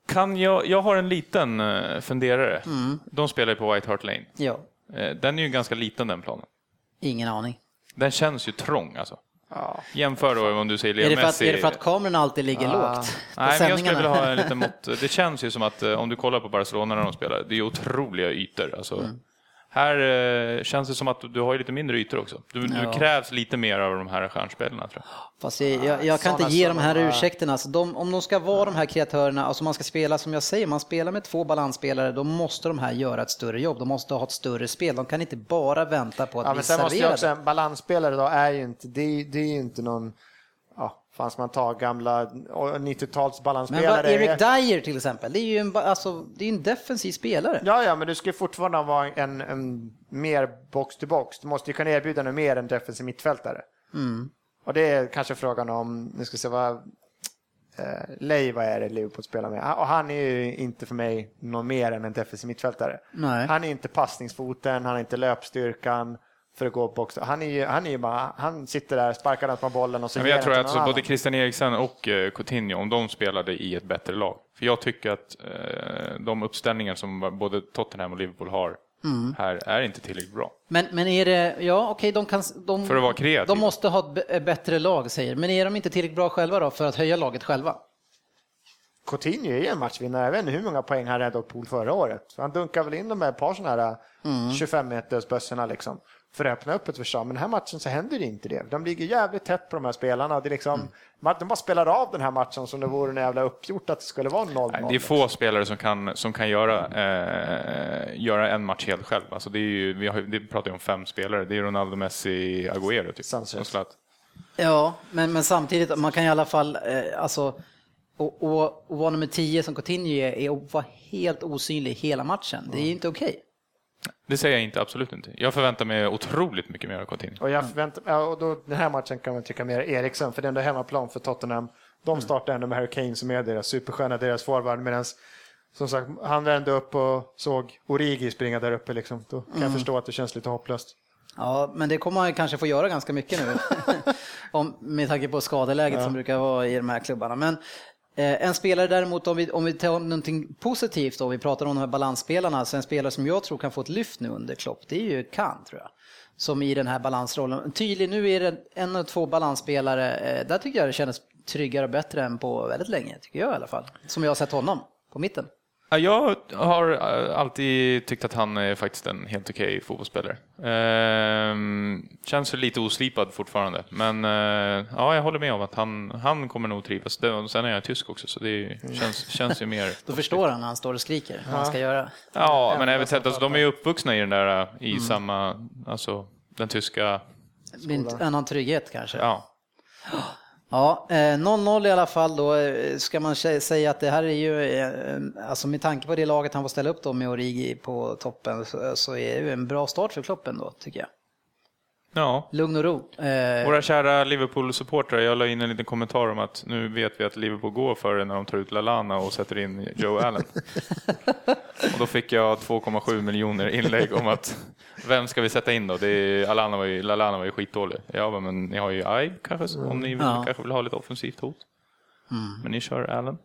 Kan jag, jag har en liten eh, funderare. Mm. De spelar ju på White Hart Lane. Ja, Eh, Den är ju ganska liten den planen. ingen aning. Den känns ju trång alltså. Jämför då om du säger Leo Är det, för att, Messi. är det för att kameran alltid ligger lågt? På Nej, men jag skulle vilja ha en liten mått. Det känns ju som att eh, om du kollar på Barcelona när de spelar, det är otroliga ytor. Alltså, Mm. Här eh, känns det som att du har ju lite mindre ytor också. Du, Ja. du krävs lite mer av de här stjärnspelarna tror jag. Fast jag, jag, jag kan inte ge de här ursäkterna. Alltså de, om de ska vara de här kreatörerna, alltså man ska spela som jag säger, man spelar med två balansspelare, då måste de här göra ett större jobb. De måste ha ett större spel. De kan inte bara vänta på att Ja, bli men sen måste jag serverade. också, en balansspelare då är ju inte, det är, det är ju inte någon, ja, fanns man tar gamla 90-tals Men balansspelare. vad, Eric Dyer till exempel, det är ju en, alltså, det är en defensiv spelare. Ja, ja, men du ska fortfarande vara en, en mer box to box. Du måste ju kunna erbjuda något mer än defensiv mittfältare. Och det är kanske frågan om, nu ska se vad, eh, Leiva är det Liverpool spelar med. Och han är ju inte för mig någon mer än en defensiv mittfältare. Nej. Han är inte passningsfoten, han har inte löpstyrkan för att gå box. Han är ju, han är ju bara, han sitter där, sparkar den på bollen och så Men jag tror att någon både. Christian Eriksen och eh, Coutinho, om de spelade i ett bättre lag. För jag tycker att eh, de uppställningar som både Tottenham och Liverpool har Mm. här är inte tillräckligt bra. Men, men är det, ja okej, de kan, de, För att vara kreativa. de måste ha ett bättre lag säger, men är de inte tillräckligt bra själva då för att höja laget själva? Coutinho är ju en matchvinnare. Jag vet inte hur många poäng han räddade åt Pool förra året. Han dunkar väl in de här par sådana här Mm. 25 meters bössorna liksom. För att öppna upp ett försvar. Men den här matchen så händer det inte det. De ligger jävligt tätt på de här spelarna. Det är liksom, Mm. De bara spelar av den här matchen som det vore en jävla uppgjort att det skulle vara 0-0. Nej, Det är få spelare som kan, som kan göra, eh, göra en match helt själv. Alltså det, är ju, vi har, det pratar ju om fem spelare. Det är Ronaldo, Messi, Agüero typ. Sanchez. Ja, men, men samtidigt, man kan i alla fall, eh, alltså, och, och, och vara nummer 10 som Coutinho är, är att vara helt osynlig hela matchen. Det är ju inte okej. Det säger jag inte, absolut inte. Jag förväntar mig otroligt mycket mer av Coutinho. Och, jag förväntar, ja, och då, den här matchen kan man tycka mer Eriksen, för det är ändå hemmaplan för Tottenham. Mm. De startar ändå med Harry Kane som är deras superstjärna, deras forward, medan som sagt, han vände upp och såg Origi springa där uppe. Liksom. Då kan Mm. jag förstå att det känns lite hopplöst. Ja, men det kommer man ju kanske få göra ganska mycket nu. om, med tanke på skadeläget som brukar vara i de här klubbarna. Men Eh, en spelare däremot, om vi, om vi tar någonting positivt då, om vi pratar om de här balansspelarna, så en spelare som jag tror kan få ett lyft nu under Klopp, det är ju Kant tror jag. Som i den här balansrollen. Tydlig, nu är det en och två balansspelare, eh, där tycker jag det kändes tryggare och bättre än på väldigt länge, tycker jag i alla fall. Som jag har sett honom på mitten. Ja, Jag har eh, alltid tyckt att han är faktiskt en helt okej fotbollsspelare. Ehm, känns lite oslipad fortfarande, men eh, ja, jag håller med om att han, han kommer nog trivas. Det, sen är jag tysk också, så det känns, känns ju mer... Då förstår han när han står och skriker vad han ska göra. Ja, men även sett, alltså, de är ju uppvuxna i den där, Mm. i samma, alltså den tyska, en annan trygghet kanske. ja. Ja, eh, 0-0 i alla fall då. Eh, ska man säga att det här är ju, eh, alltså med tanke på det laget han får ställa upp då med Origi på toppen så, så är det ju en bra start för Kloppen då, tycker jag. Ja, Lugn och ro. Eh, Våra kära Liverpool-supportrar, jag la in en liten kommentar om att nu vet vi att Liverpool går för det när de tar ut Lalana och sätter in Joe Allen. och då fick jag 2,7 miljoner inlägg om att vem ska vi sätta in då? Det är, Lalana, var ju, Lalana var ju skitdålig. Bara, men ni har ju Ibe kanske, om ni Ja. kanske vill ha lite offensivt hot. Men ni kör Allen.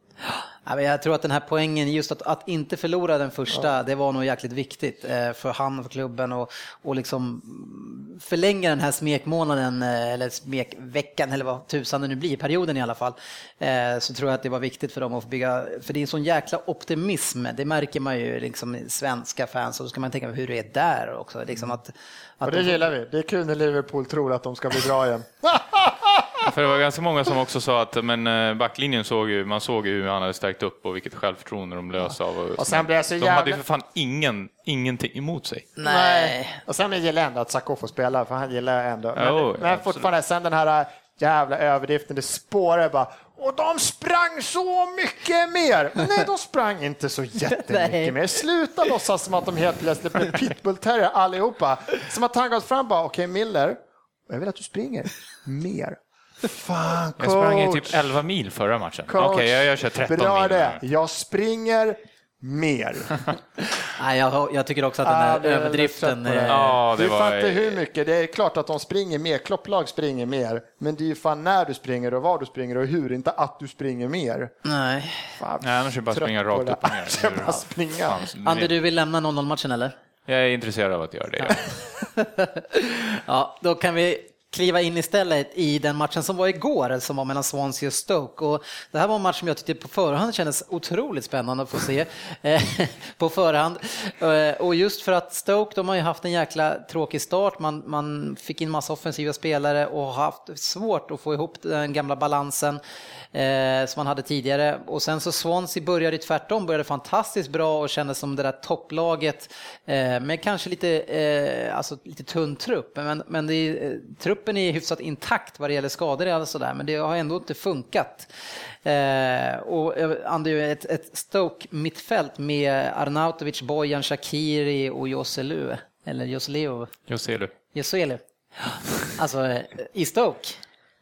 Ja, Jag tror att den här poängen, just att, att inte förlora den första, det var nog jäkligt viktigt eh, för han och för klubben och, och liksom förlänga den här smekmånaden eh, eller smekveckan eller vad tusan det nu blir, perioden i alla fall. Eh, Så tror jag att det var viktigt för dem att bygga, för det är en sån jäkla optimism, det märker man ju liksom svenska fans och då ska man tänka på hur det är där också. Liksom att, att Och det de gillar vi. Det är kul när Liverpool tror att de ska bli bra igen. För det var ganska många som också sa att men, eh, backlinjen såg ju, man såg ju hur han hade stärkt upp och vilket självförtroende de lös av. Och sen blev jag så de hade ju jävla- för fan ingen, ingenting emot sig. Nej. Och sen gillar jag ändå att Sakho får spela, för han gillar jag ändå. Men, Jo, men fortfarande, sen den här jävla överdriften, det spårar bara. Och de sprang så mycket mer! Nej, de sprang inte så jättemycket mer. Sluta låtsas som att de helt plötsligt blev pitbullterrier allihopa. Som att han gått fram och bara, okej Miller, jag vill att du springer mer. Fan, coach. Jag sprang ju typ 11 mil förra matchen. Okej, Coach, jag, jag kör 13 Bra mil. det. Jag springer mer. Nej, jag, jag tycker också att den här det är väl överdriften... eh, Ja, det du var... fattar hur mycket. Det är klart att de springer mer. Klopplag springer mer. Men det är ju fan när du springer och var du springer och hur. Inte att du springer mer. Nej. Fan, Nej, annars är det bara springa rakt upp och ner. Är bara springa. Fan, Ander, du vill lämna 0-0-matchen eller? Jag är intresserad av att göra det. Ja, då kan vi kliva in istället i den matchen som var igår, som var mellan Swansea och Stoke. Och det här var en match som jag tyckte på förhand kändes otroligt spännande att få se eh, på förhand. Eh, och just för att Stoke, de har ju haft en jäkla tråkig start. Man, man fick in massa offensiva spelare och har haft svårt att få ihop den gamla balansen eh, som man hade tidigare. Och sen så Swansea började tvärtom, började fantastiskt bra och kändes som det där topplaget eh, med kanske lite, eh, alltså lite tunn trupp. Men, men det är, eh, truppen är hyfsat intakt vad det gäller skador och sådär, men det har ändå inte funkat. Eh, och Andy, ett, ett Stoke-mittfält med Arnautovic, Bojan, Shakiri och Joselu, eller Joseleo. Joselu. Joselu. Alltså, i Stoke.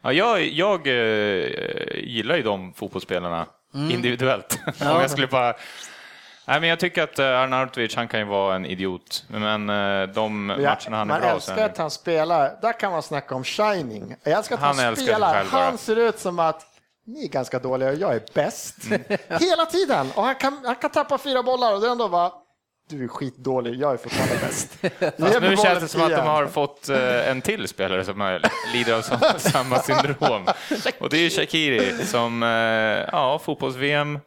Ja, jag jag eh, gillar ju de fotbollsspelarna mm. individuellt. Om jag skulle bara... Nej, men jag tycker att eh, Arnautovic, han kan ju vara en idiot, men eh, de ja, matcherna han är bra. Man älskar att han spelar, där kan man snacka om shining. Jag älskar att han, han spelar, han ser ut som att ni är ganska dåliga och jag är bäst. Mm. Hela tiden! Och han kan, han kan tappa fyra bollar och det är ändå bara, du är skitdålig, jag är fortfarande bäst. Fast nu känns det som att de har fått eh, en till spelare som lider av samma, syndrom. Och det är Shakiri som, ja, fotbolls-VM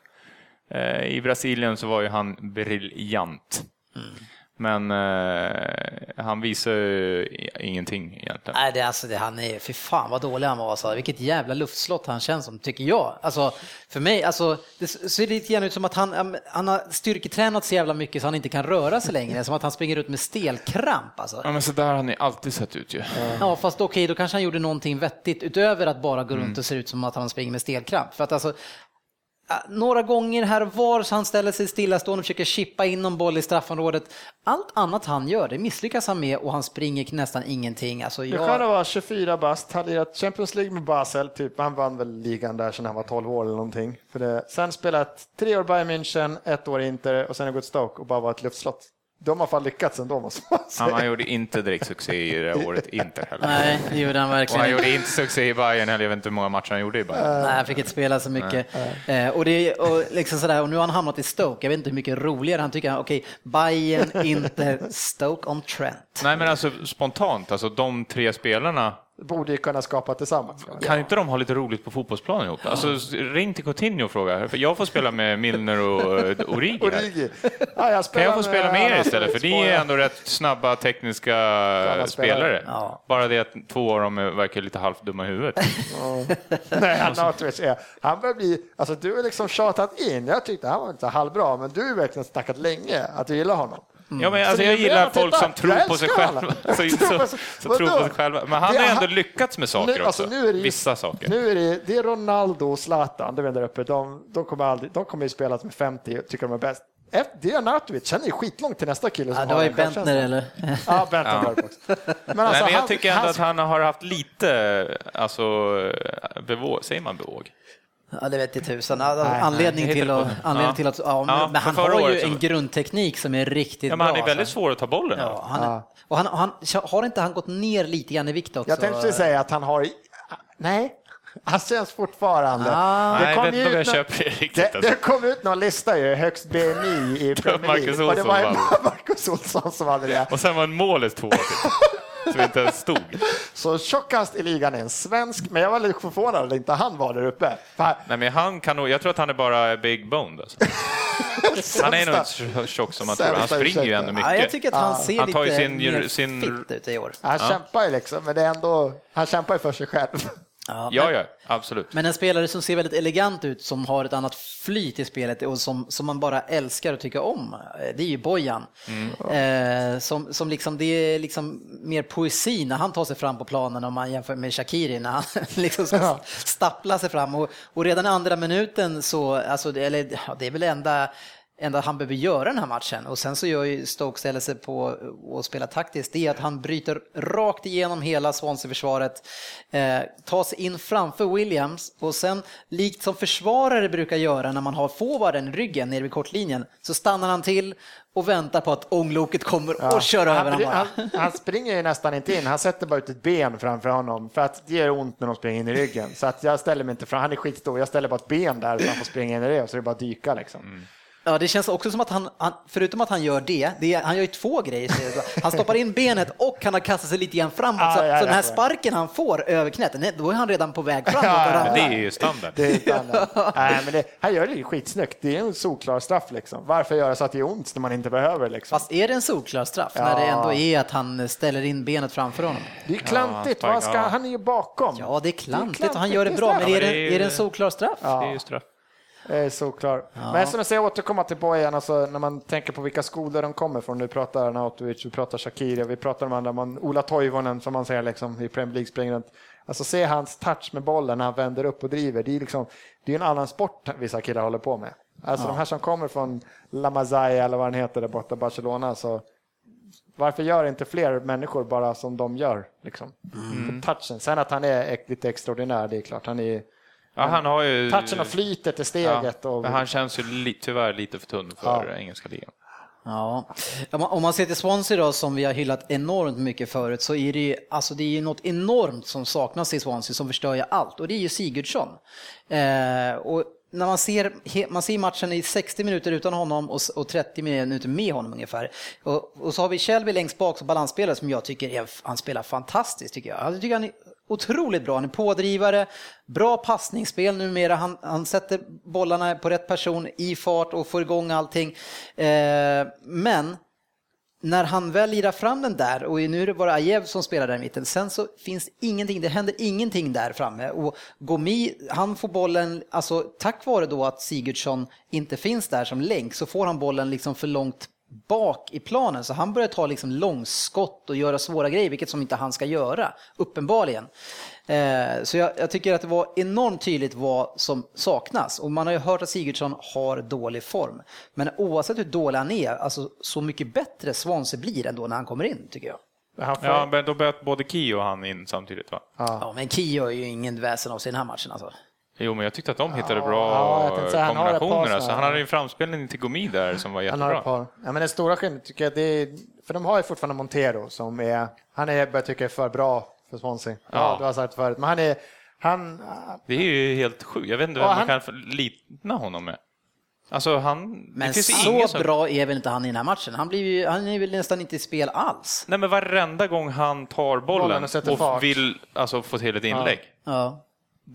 i Brasilien så var ju han briljant. Mm. Men eh, han visar ju ingenting egentligen. Nej, det, alltså, det, han är, fy fan vad dålig han var. Alltså. Vilket jävla luftslott han känns som, tycker jag. Alltså, för mig, alltså, det ser lite grann ut som att han, han har styrketränat så jävla mycket så han inte kan röra sig längre. Som att han springer ut med stelkramp. Alltså. Ja, men så där har han alltid sett ut ju. Ja, fast okej, okay, då kanske han gjorde någonting vettigt utöver att bara gå runt och se ut som att han springer med stelkramp. För att alltså, några gånger här och var så han ställer sig stillastående och försöker chippa in någon boll i straffområdet. Allt annat han gör, det misslyckas han med och han springer nästan ingenting. Alltså jag... Kan vara 24 bast, hade lirat Champions League med Basel, typ. han vann väl ligan där sedan han var 12 år eller någonting. För det. Sen spelat tre år Bayern München, ett år Inter och sen har gått Stoke och bara var ett luftslott. De har fan lyckats ändå måste man säga. Ja, han gjorde inte direkt succé i det året inte heller. Nej, det gjorde han verkligen Och han gjorde inte succé i Bayern heller, jag vet inte hur många matcher han gjorde i Bayern. Nej, han fick inte spela så mycket. Eh, och, det, och, liksom sådär, och nu har han hamnat i Stoke, jag vet inte hur mycket roligare han tycker, okej, okay, Bayern, inte Stoke on Trent. Nej, men alltså spontant, alltså de tre spelarna borde ju kunna skapa tillsammans. Kan inte de ha lite roligt på fotbollsplanen ihop? Alltså, ring till Coutinho och fråga. För jag får spela med Milner och eh, Origi. Origi. Ja, jag kan jag få spela med er istället? För ni är ändå rätt snabba tekniska spelare. Ja. Bara det att två av dem verkar lite halvt dumma i huvudet. Ja. Nej, han, har, han börjar bli, alltså du har liksom tjatat in, jag tyckte han var inte halvbra, men du har verkligen snackat länge att du gillar honom. Ja, men alltså, jag gillar folk som tror på sig själva. Så, så, så, tror på sig själva. Men han har ändå lyckats med saker nu, alltså, också. Nu är det, Vissa saker. Nu är det, det är Ronaldo och Zlatan, det där uppe. De, de, kommer aldrig, de kommer ju spela med 50 och tycker de är bäst. Det är Arnautovic, han är skitlångt till nästa kille. Ja, det var ju Bentner eller? Ja, Bentner ja. Men, alltså, Nej, men jag tycker ändå han, att han har haft lite, alltså, bevåg, säger man bevåg? Ja, det vet jag tusan. Anledning, nej, till, att, anledning ja. till att... Ja, ja, men han har ju en grundteknik som är riktigt ja, men Han är väldigt alltså. svår att ta bollen. Ja, han, Och han, han, har inte han gått ner lite grann i vikt också? Jag tänkte säga att han har... Nej, han syns fortfarande. Ah. Det kom Nej, ut jag det riktigt. Det, alltså. det kom ut någon lista ju, högst BMI i Premier League. Och det var Marcus Olsson som hade det. Och sen var en målet två. som inte ens stod. Så tjockast i ligan är en svensk, men jag var lite förvånad att inte han var där uppe. För... Nej, men han kan nog, jag tror att han är bara big boned. Alltså. han är nog inte så tjock som man tror. Han springer ju ändå mycket. Ja, jag tycker att han ser han lite sin, mer sin... fit ut i år. Han ja. kämpar ju liksom, men det är ändå, han kämpar ju för sig själv. Ja, ja, ja, absolut. Men en spelare som ser väldigt elegant ut, som har ett annat flyt i spelet och som, som man bara älskar och tycker om, det är ju Bojan. Mm. Eh, som, som liksom, det är liksom mer poesi när han tar sig fram på planen om man jämför med Shakiri när han liksom ska stappla sig fram. Och, och redan andra minuten så, alltså, eller, ja, det är väl enda enda han behöver göra den här matchen och sen så gör ju Stoke ställer sig på att spela taktiskt, det är att han bryter rakt igenom hela Swansea-försvaret, eh, tar sig in framför Williams och sen likt som försvarare brukar göra när man har forwarden i ryggen nere vid kortlinjen så stannar han till och väntar på att ångloket kommer ja. och kör över honom. Han, han, springer ju nästan inte in, han sätter bara ut ett ben framför honom för att det gör ont när de springer in i ryggen. Så att jag ställer mig inte fram, han är skitstor, jag ställer bara ett ben där så han får springa in i det och så är det bara att dyka liksom. Mm. Ja, det känns också som att han, han förutom att han gör det, det är, han gör ju två grejer. Han stoppar in benet och han har kastat sig lite grann framåt. Ja, så, ja, så den här sparken han får över knät, är- då är han redan på väg framåt. Ja, och. Det är ju standard. Det är standard. Nej, men det, han gör det ju skitsnyggt. Det är en solklar straff liksom. Varför göra så att det gör ont när man inte behöver liksom? Fast är det en solklar straff Ja. när det ändå är att han ställer in benet framför honom? Det är klantigt. Ja, Vad ska, han är ju bakom. Ja, det är klantigt och han klantigt, gör det det är bra, men är det, det är är det en solklar straff? Det är ju straff. Är solklar. Men som jag säger, återkomma till Bojan, alltså, när man tänker på vilka skolor de kommer från. Nu pratar Arnautovic, vi pratar Shakira, vi pratar om andra, man, Ola Toivonen som man säger liksom, i Premier League springer. Alltså se hans touch med bollen när han vänder upp och driver. Det är, liksom, det är en annan sport vissa killar håller på med. Alltså de här som kommer från La Masia eller vad han heter där borta, Barcelona. Så varför gör inte fler människor bara som de gör? Liksom? Mm. Touchen. Sen att han är lite extraordinär, det är klart. Han är Ja, han har ju... touchen och flytet i steget. Ja, och, men han känns ju li, tyvärr lite för tunn för Ja. engelska ligan. Ja, Om man- ser till Swansea då som vi har hyllat enormt mycket förut så är det ju, alltså det är ju något enormt som saknas i Swansea som förstör ju allt och det är ju Sigurdsson. Eh, och när man ser, man ser matchen i 60 minuter utan honom och, s- och 30 minuter med honom ungefär. Och, och så har vi Shelby längst bak som balansspelare som jag tycker är, han spelar fantastiskt tycker jag. Jag tycker han är otroligt bra, han är pådrivare, bra passningsspel numera, han, han sätter bollarna på rätt person i fart och får igång allting. Eh, men när han väl lirar fram den där, och nu är det bara Ajev som spelar där i mitten, sen så finns ingenting, det händer ingenting där framme. Och Gomi, han får bollen, alltså tack vare då att Sigurdsson inte finns där som länk, så får han bollen liksom för långt bak i planen, så han börjar ta liksom långskott och göra svåra grejer, vilket som inte han ska göra, uppenbarligen. Eh, så jag, jag tycker att det var enormt tydligt vad som saknas. Och man har ju hört att Sigurdsson har dålig form. Men oavsett hur dålig han är, alltså så mycket bättre Swansea blir ändå när han kommer in, tycker jag. Han får- Ja, men då böt både Kio och han in samtidigt va? Ja, men Kio är ju ingen väsen av sig i den här matchen alltså. Jo, men jag tyckte att de hittade ja, bra jag tänkte säga, han kombinationer. han hade ju en framspelning till Gomi där som var Han har ett jättebra. par. Ja, men den stora skillnaden tycker jag det är, för de har ju fortfarande Montero som är, han är, börjar tycka är för bra för Swansea. Ja, Ja. du har sagt det förut, men han är, han, Det är ju helt sjukt. Jag vet inte Ja, vem han- man kan likna honom med. Alltså han... Men så som... bra är väl inte han i den här matchen? Han, blir ju, han är väl nästan inte i spel alls. Nej men varenda gång han tar Bollen bollen och och vill alltså, få till ett inlägg, Ja.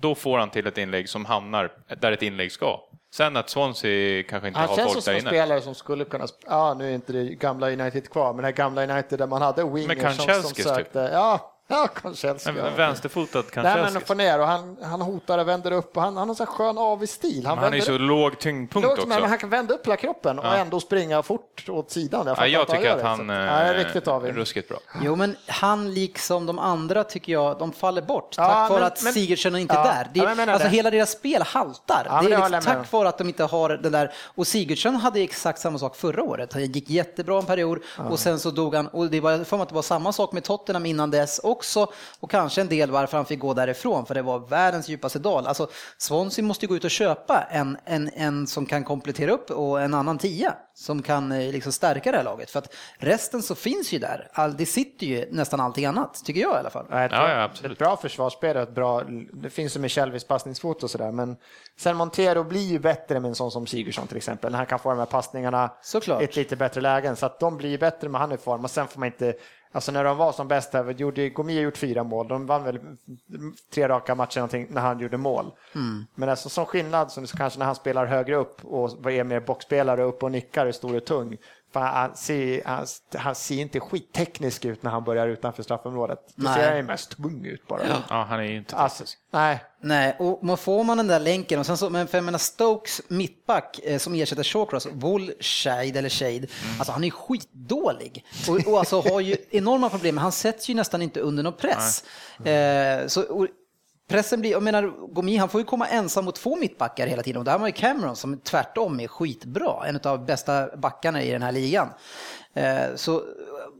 Då får han till ett inlägg som hamnar där ett inlägg ska. Sen att Swansea kanske inte han har känns folk som där en inne. spelare som skulle kunna, ja nu är inte det gamla United kvar, men det här gamla United där man hade wingers som, som typ. sökte, ja, ja Kanchelski. En ja. vänsterfotad Nej men kanske. att få ner och han, han hotar och vänder upp och han, han har så här skön avig stil. Han, Han är ju så upp, låg tyngdpunkt lågt, också. men han kan vända upp hela kroppen och Ja. ändå springa fort åt sidan. Ja, fattar jag inte tycker att han ja, är är riktigt avig. ruskigt bra. Jo, men han liksom de andra tycker jag, de faller bort Ja, tack vare att men- Sigurdsson inte är ja, där. Det, ja, jag menar alltså det. hela deras spel haltar. Ja, det är liksom jag tack vare att de inte har den där. Och Sigurdsson hade exakt samma sak förra året. Han gick jättebra en period och sen så dog han. Och det var för att det var samma sak med Tottenham innan dess också. Och kanske en del varför han fick gå därifrån, för det var världens djupaste dal. Alltså Swansea måste ju gå ut och köpa en, en, en som kan komplettera upp och en annan tia som kan eh, liksom stärka det här laget. För att resten så finns ju där. All, det sitter ju nästan allting annat, tycker jag i alla fall. Ja, tror Ja, ja, absolut. Ett bra försvarsspel och ett bra, det finns ju med Shelbys passningsfot och sådär, men sen Montero blir ju bättre med en sån som Sigurdsson till exempel, när han kan få de här passningarna Såklart. i ett lite bättre lägen, så att de blir ju bättre med han i form och sen får man inte Alltså när de var som bäst här, gjorde, Gomi har gjort fyra mål, de vann väl tre raka matcher någonting när han gjorde mål. Men alltså som skillnad, som kanske när han spelar högre upp och är mer boxspelare upp och nickar, är stor och tung. För han, ser, han, han ser inte skitteknisk ut när han börjar utanför straffområdet. Då ser han ju mest tung ut bara. Ja, han är ju inte Alltså, nej, Nej, och man får man den där länken och sen så, men för jag menar Stokes mittback eh, som ersätter Shawcross, Woolshade eller Shade, Mm. alltså han är skitdålig och, och alltså har ju enorma problem, han sätts ju nästan inte under någon press. Eh, så, och, Pressen blir, jag menar, Gomi han får ju komma ensam mot två mittbackar hela tiden och där har man ju Cameron som tvärtom är skitbra, en av de bästa backarna i den här ligan. Eh, så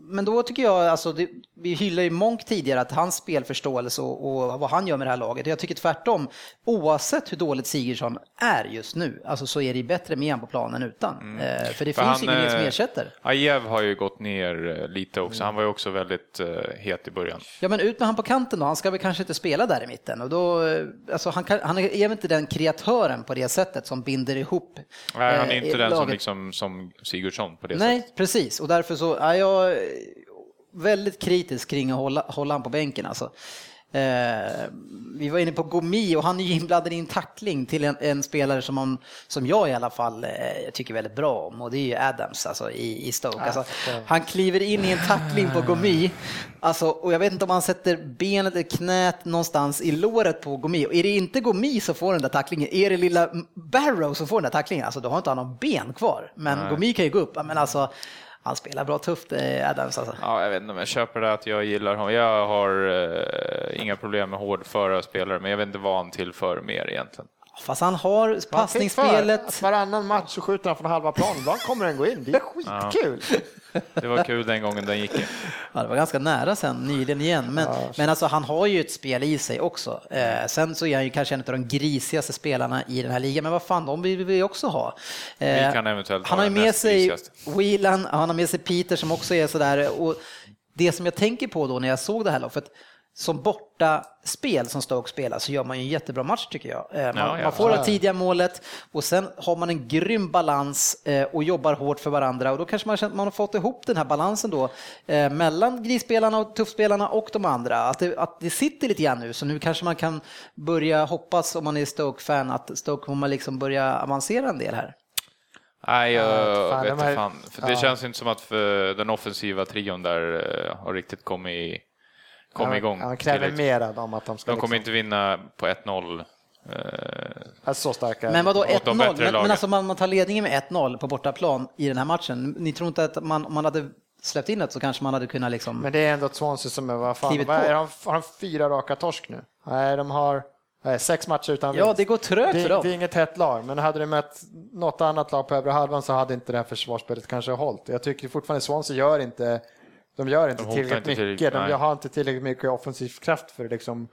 men då tycker jag, alltså, det, vi hyllade ju Monk tidigare, att hans spelförståelse och, och, vad han gör med det här laget. Jag tycker tvärtom, oavsett hur dåligt Sigurdsson är just nu, alltså, så är det bättre med han på planen utan. Mm. Eh, för det för finns ingen mer som eh, ersätter. Ajev har ju gått ner eh, lite också, han var ju också väldigt uh, het i början. Ja, men ut med han på kanten då, han ska väl kanske inte spela där i mitten. Och då, alltså, han, kan, han är väl inte den kreatören på det sättet som binder ihop Nej, han är inte den som, liksom, som Sigurdsson på det Nej, sättet. Nej, precis. Och därför så är jag väldigt kritisk kring att hålla, hålla han på bänken. Alltså. Eh, vi var inne på Gomi och han är ju inblandad i en tackling till en, en spelare som, man, som jag i alla fall eh, tycker väldigt bra om och det är ju Adams alltså, i, i Stoke. Alltså, han kliver in i en tackling på Gomi alltså, och jag vet inte om han sätter benet eller knät någonstans i låret på Gomi. Och är det inte Gomi som får den där tacklingen, är det lilla Barrow som får den där tacklingen, alltså, då har inte han någon ben kvar. Men Nej. Gomi kan ju gå upp. Men alltså, han spelar bra tufft, eh, Adams. Alltså. Ja, jag vet inte om jag köper det att jag gillar honom. Jag har eh, inga problem med hårdföra spelare, men jag vet inte vad han tillför mer egentligen. Fast han har passningsspelet. Varannan match så skjuter han från halva plan, då kommer den gå in. Det är skitkul. Ja. Det var kul den gången den gick. Ja, det var ganska nära sen, nyligen igen. Men, ja. men alltså, han har ju ett spel i sig också. Eh, sen så är han ju kanske en av de grisigaste spelarna i den här ligan, men vad fan, de vill vi också ha. Eh, kan eventuellt han har ju med sig Whelan, han har med sig Peter som också är sådär. Och det som jag tänker på då när jag såg det här loppet, som borta spel som Stoke spelar så gör man ju en jättebra match tycker jag. Eh, man, ja, ja. man får det tidiga målet och sen har man en grym balans eh, och jobbar hårt för varandra och då kanske man, man har fått ihop den här balansen då eh, mellan grisspelarna och tuffspelarna och de andra. Att det, att det sitter lite grann nu så nu kanske man kan börja hoppas om man är Stoke-fan att Stoke kommer liksom börja avancera en del här. Nej, jag ja, vet inte fan. För det ja. känns inte som att den offensiva trion där har riktigt kommit kom ja, igång. Han kräver mer av dem att de ska... De kommer liksom... inte vinna på 1-0. Eh, så starka. Men vadå 1-0? Men, men alltså man, man tar ledningen med 1-0 på bortaplan i den här matchen. Ni tror inte att man, om man hade släppt in det så kanske man hade kunnat liksom... Men det är ändå ett Swansea som är, vad fan, vad är, har, har de fyra raka torsk nu? Nej, de har nej, sex matcher utan vinst. Ja, det går trögt för dem. Det är inget hett lag, men hade de mött något annat lag på övre halvan så hade inte det här försvarsspelet kanske hållit. Jag tycker fortfarande Swansea gör inte de gör inte de tillräckligt inte mycket. Till, de har inte tillräckligt mycket offensiv kraft för det. Liksom.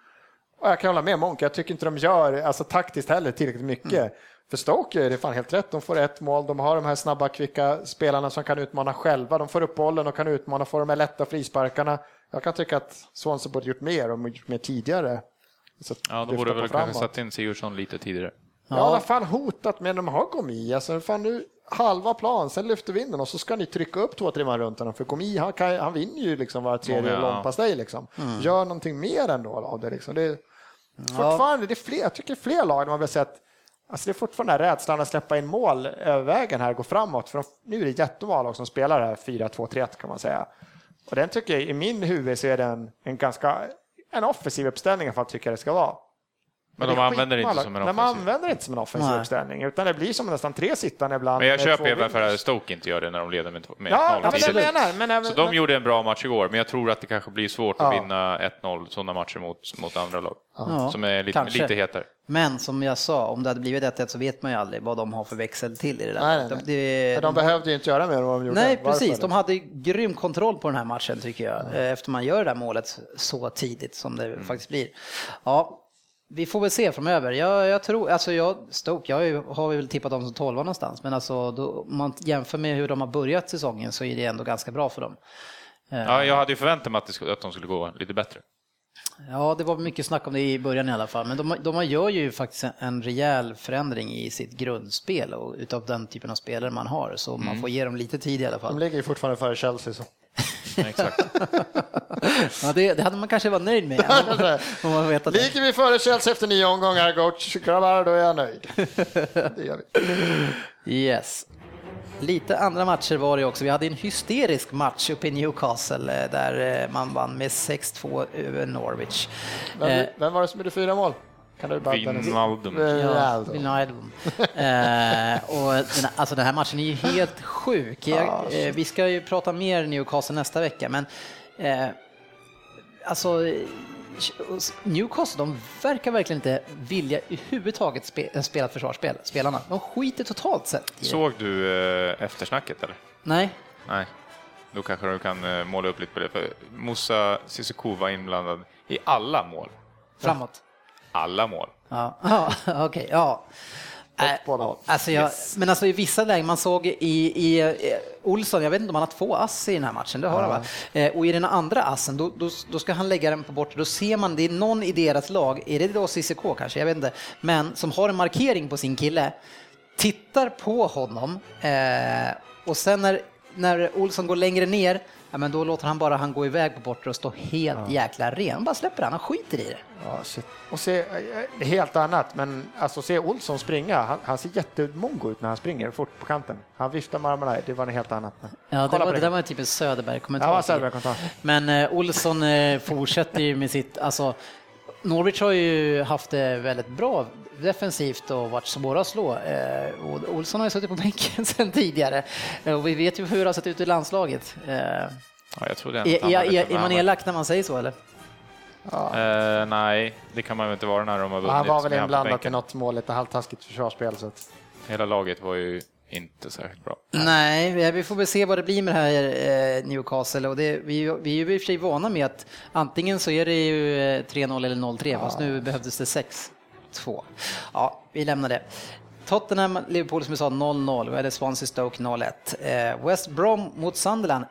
Och jag kan hålla med Monk, jag tycker inte de gör alltså, taktiskt heller tillräckligt mycket. Mm. För Stoke är det fan helt rätt, de får ett mål, de har de här snabba, kvicka spelarna som kan utmana själva, de får upp bollen och kan utmana, får de här lätta frisparkarna. Jag kan tycka att Swansea borde gjort mer och gjort mer tidigare. Så ja, de borde väl kunna satt in Sigurdsson lite tidigare. Ja, i alla fall hotat, men de har kommit alltså, fan nu halva plan, sen lyfter vinden och så ska ni trycka upp två, tre man runt honom. För Komi, han, kan, han vinner ju liksom var tredje ja, långpastej liksom. Mm. Gör någonting mer ändå av det liksom. Det är, fortfarande, det är fler, jag tycker fler lag man vill säga att Alltså det är fortfarande rädslan att släppa in mål över vägen här, gå framåt. För nu är det jättemånga lag som spelar här 4-2-3-1 kan man säga. Och den tycker jag, i min huvud så är den en ganska en offensiv uppställning för att tycka det ska vara. Men de använder det inte som en offensiv? De använder inte som en offensiv uppställning, utan det blir som nästan tre sittande ibland. Men jag köper ju varför att Stoke inte gör det när de leder med, med ja, 1-0. Ja, men det menar, men även, så de men... gjorde en bra match igår, men jag tror att det kanske blir svårt ja. att vinna 1-0 sådana matcher mot, mot andra lag. Ja. Som är lite, lite hetare. Men som jag sa, om det hade blivit 1-1 så vet man ju aldrig vad de har för växel till i det där. Nej, nej, nej. De, de, de, behövde ju inte göra mer än vad de gjorde. Nej, precis. De hade grym kontroll på den här matchen tycker jag, mm. efter man gör det där målet så tidigt som det mm. faktiskt blir. Ja, vi får väl se framöver. Jag, jag tror, alltså jag, Stoke, jag har väl tippat dem som tolva någonstans, men alltså då, om man jämför med hur de har börjat säsongen så är det ändå ganska bra för dem. Ja, jag hade ju förväntat mig att, att de skulle gå lite bättre. Ja, det var mycket snack om det i början i alla fall, men de, de gör ju faktiskt en rejäl förändring i sitt grundspel och utav den typen av spelare man har, så mm. man får ge dem lite tid i alla fall. De ligger ju fortfarande före Chelsea. Så. Exakt. ja, det, det, hade man kanske varit nöjd med. Ligger vi före Chelsea efter nio omgångar, coach, grabbar, då är jag nöjd. det gör vi. Yes. Lite andra matcher var det också. Vi hade en hysterisk match uppe i Newcastle eh, där eh, man vann med 6-2 över Norwich. Vem, eh, vem var det som gjorde fyra mål? Kan du bara Wijnaldum. Ja, Wijnaldum. eh, och den, alltså den här matchen är ju helt sjuk. Jag, eh, vi ska ju prata mer Newcastle nästa vecka, men eh, alltså Newcastle, de verkar verkligen inte vilja i huvudtaget spe, spela försvarsspel, spelarna. De skiter totalt sett Såg du eh, eftersnacket eller? Nej. Nej. Då kanske du kan eh, måla upp lite på det. För Musa Sissoko var inblandad i alla mål. Framåt. Alla mål. Ja, ja okej. ja. Äh, alltså jag, Men alltså i vissa lägen, man såg i, i, eh, Olsson, jag vet inte om han har två ass i den här matchen, det har han va? Eh, och i den andra assen, då, då, då ska han lägga den på bort, då ser man, det är någon i deras lag, är det då CCK kanske, jag vet inte, men som har en markering på sin kille, tittar på honom eh, och sen när, när Olsson går längre ner, ja, men då låter han bara han gå iväg på bortre och stå helt jäkla ren. Bara släpper han, han skiter i det. Ja, shit. Och se, eh, helt annat, men alltså se Olsson springa, han, han ser jättemongo ut när han springer fort på kanten. Han viftar med armarna, det var något helt annat. Ja, det, var, på det där var typ en Söderberg-kommentar. Ja, Söderberg-kommentar. Men eh, Olsson eh, fortsätter ju med sitt, alltså Norwich har ju haft det väldigt bra defensivt och varit svåra att slå. Eh, och Olsson har ju suttit på bänken sedan tidigare Eh, och vi vet ju hur det har sett ut i landslaget. Eh, är, Ja, jag trodde är, är, är man elak när man säger så eller? Eh, nej, det kan man väl inte vara när de har vunnit. han var väl inblandad i något mål, lite halvtaskigt försvarsspel. Så att, Hela laget var ju inte särskilt bra. Nej, vi får väl se vad det blir med det här eh, Newcastle och det, vi, vi är ju i och för sig vana med att antingen så är det ju eh, 3-0 eller 0-3, fast nu behövdes det 6-2. Ja, vi lämnar det. Tottenham, Liverpool som vi sa 0-0, vi hade Swansea Stoke 0-1. Eh, West Brom mot Sunderland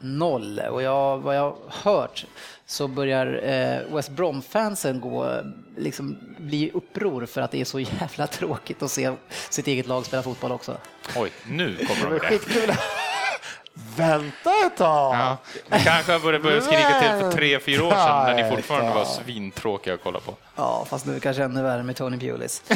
1-0 och jag, vad jag har hört så börjar eh, West Brom-fansen gå, liksom bli uppror för att det är så jävla tråkigt att se sitt eget lag spela fotboll också. Oj, nu kommer de med det. Vänta ett tag! Ja, ni kanske har börjat börja skrika till för tre, fyra år sedan när ni fortfarande var svintråkiga att kolla på. Ja, fast nu kanske ännu värre med Tony Pulis.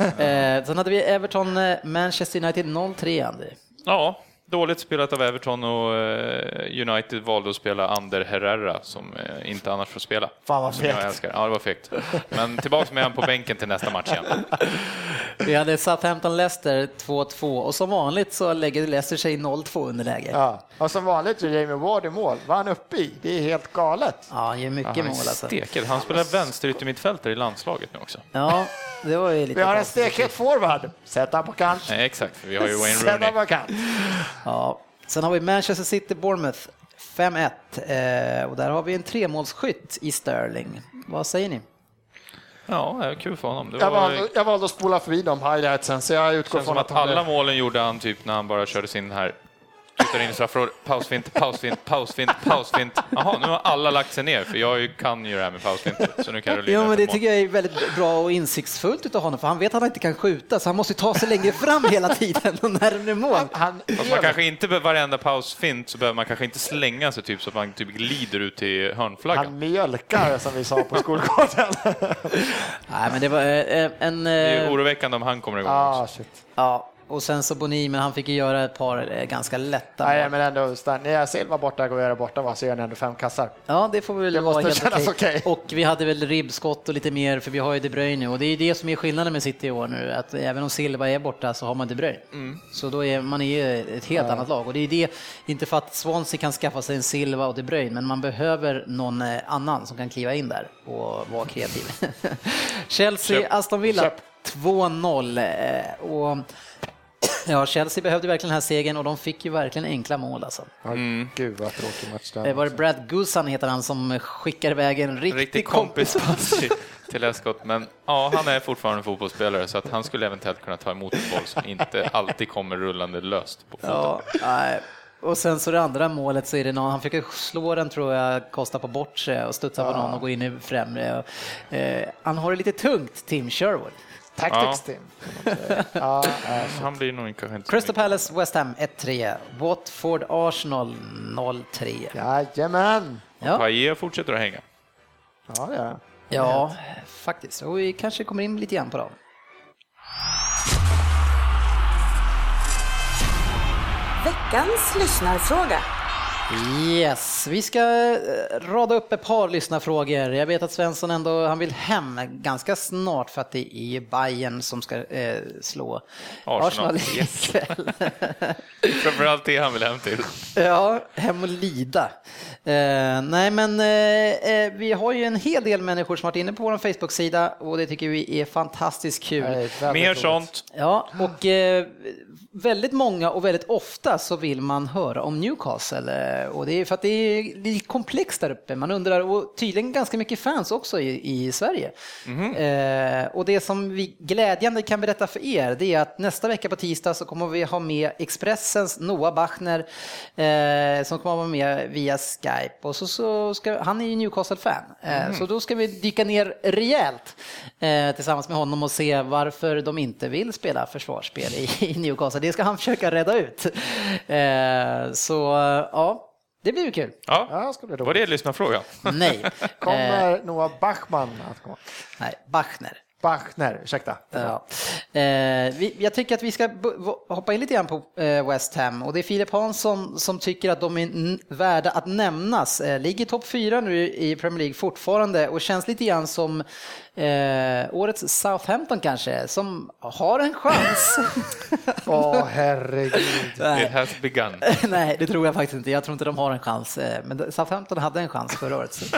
eh, sen hade vi Everton, eh, Manchester United 0-3, Andy. Ja, dåligt spelat av Everton och eh, United valde att spela Ander Herrera som eh, inte annars får spela. Fan, vad som jag fegt. älskar. Ja, det var fegt. Men tillbaka med han på bänken till nästa match igen. Vi hade Southampton-Leicester 2-2 och som vanligt så lägger Leicester sig i 0-2 underläge. Ja, Ja. Och som vanligt är Jamie Ward i mål. Vad han uppe i? Det är helt galet. han gör mycket Han är mål alltså. Han spelar vänsteryttermittfältare i landslaget nu också. Ja, det var ju lite Vi har en stekhet forward. Sätt han på kant. Nej, exakt, vi har ju Wayne Sätt han Rooney. på kant. Ja. Sen har vi Manchester City-Bournemouth 5-1 eh, och där har vi en tremålsskytt i Sterling. Vad säger ni? Ja, det var kul för honom. Det Jag var, valde, jag valde att spola förbi de highlightsen, så jag utgår känns från att att han alla målen gjorde han typ när han bara körde sin här Flyttar in i straffområdet, pausfint, pausfint, pausfint, pausfint. Jaha, nu har alla lagt sig ner, för jag kan ju det här med pausfinter, så nu kan Jo, men det tycker jag är väldigt bra och insiktsfullt av honom, för han vet att han inte kan skjuta, så han måste ta sig längre fram hela tiden och närmare mål. Han, Fast man kanske inte, be- varenda pausfint så behöver man kanske inte slänga sig typ så att man typ glider ut till hörnflaggan. han mjölkar, som vi sa på skolgården. Nej, men det var eh, en... Det är ju eh, oroväckande om han kommer igång också. ah, shit. Ja, och sen så Boni, men han fick ju göra ett par eh, ganska lätta Nej, mål. men ändå, när jag Silva borta går jag borta, va, så gör han ändå fem kassar. Ja, det får väl Det vara helt okej. okej. Och vi hade väl ribbskott och lite mer, för vi har ju De Bruyne och det är det som är skillnaden med City i år nu, att även om Silva är borta så har man De Bruyne. Mm. Så då är man är ett helt annat lag och det är det, inte för att Swansea kan skaffa sig en Silva och De Bruyne, men man behöver någon eh, annan som kan kliva in där och vara kreativ. Chelsea, Köp. Aston Villa Köp. 2-0 eh, och Ja, Chelsea behövde verkligen den här segern och de fick ju verkligen enkla mål alltså. Ja, Gud vad tråkig match det var det Brad Gusan heter han som skickar iväg en riktig, Riktig kompis. kompispass till, Escott, men ja, han är fortfarande fotbollsspelare så att han skulle eventuellt kunna ta emot en boll som inte alltid kommer rullande löst på foten. Ja, nej. Och sen så det andra målet så är det någon, han försöker slå den tror jag, kosta på bort sig och studsa på någon och gå in i främre. Och, eh, han har det lite tungt, Tim Sherwood. Tactics team. Ja, Han blir nog inte så Crystal. Palace, West Ham 1-3. Watford, Arsenal 0-3. jajamän. Ja, Payet fortsätter att hänga. Ja, det jag. ja, faktiskt. Och vi kanske kommer in lite grann på dem. Veckans lyssnarfråga. Yes, vi ska eh, rada upp ett par lyssnarfrågor. Jag vet att Svensson ändå, han vill hem ganska snart för att det är Bayern som ska eh, slå Arsenal. Arsenal Yes. ikväll. Framförallt det han vill hem till. ja, hem och lida. Eh, nej, men eh, eh, vi har ju en hel del människor som varit inne på vår Facebook-sida och det tycker vi är fantastiskt kul. Väldigt Mer roligt. sånt. Ja, och eh, väldigt många och väldigt ofta så vill man höra om Newcastle. Eh, och det är för att det är lite komplext där uppe. Man undrar, och tydligen ganska mycket fans också i, i Sverige. Eh, och det som vi glädjande kan berätta för er, det är att nästa vecka på tisdag så kommer vi ha med Expressens Noah Bachner eh, som kommer vara med via Skype. Och så, så ska, han är ju Newcastle-fan, eh, så då ska vi dyka ner rejält eh, tillsammans med honom och se varför de inte vill spela försvarsspel i, i Newcastle. Det ska han försöka reda ut. Eh, så ja, det blir ju kul. Ja, Ja, ska bli var det lyssnarfråga? Nej, eh, Kommer Noah Bachman att komma? nej Bachner. Bachner, ursäkta. Ja. Eh, vi, jag tycker att vi ska hoppa in lite grann på eh, West Ham och det är Filip Hansson som tycker att de är värda att nämnas. Eh, ligger topp fyra nu i Premier League fortfarande och känns lite grann som eh, årets Southampton kanske, som har en chans. Åh, herregud. It has begun. Nej, det tror jag faktiskt inte. Jag tror inte de har en chans. Eh, Men Southampton hade en chans förra året.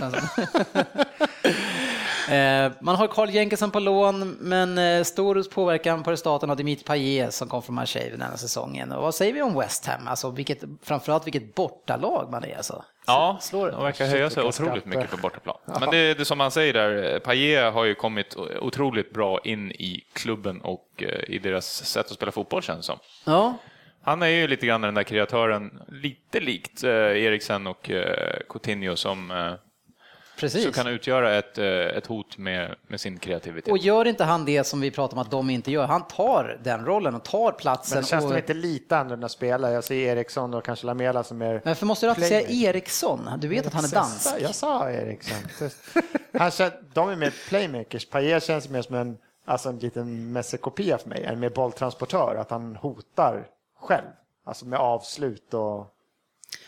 Eh, Man har Carl Jenkinson på lån, men eh, stor påverkan på resultaten av Dimitri Payet som kom från Marseille den här säsongen. Och vad säger vi om West Ham? Alltså vilket, framförallt vilket bortalag man är. Alltså. Ja, Slår- de verkar höja sig otroligt mycket på bortaplan. Men det, det som man säger där, Payet har ju kommit otroligt bra in i klubben och eh, i deras sätt att spela fotboll känns det som. Ja, Han är ju lite grann den där kreatören, lite likt eh, Eriksen och eh, Coutinho som, eh, precis. som kan utgöra ett, eh, ett hot med, med sin kreativitet. Och gör inte han det som vi pratar om att de inte gör, han tar den rollen och tar platsen. Men det känns och... de inte lite annorlunda spelare? Jag ser Eriksson och kanske Lamela som är... Men varför måste du alltid säga. Eriksson? Du vet att han är dansk. Jag sa Eriksson. Han känns, de är mer playmakers. Payet känns mer som en, alltså en liten Messi-kopia för mig, en mer bolltransportör, att han hotar själv. Alltså med avslut och...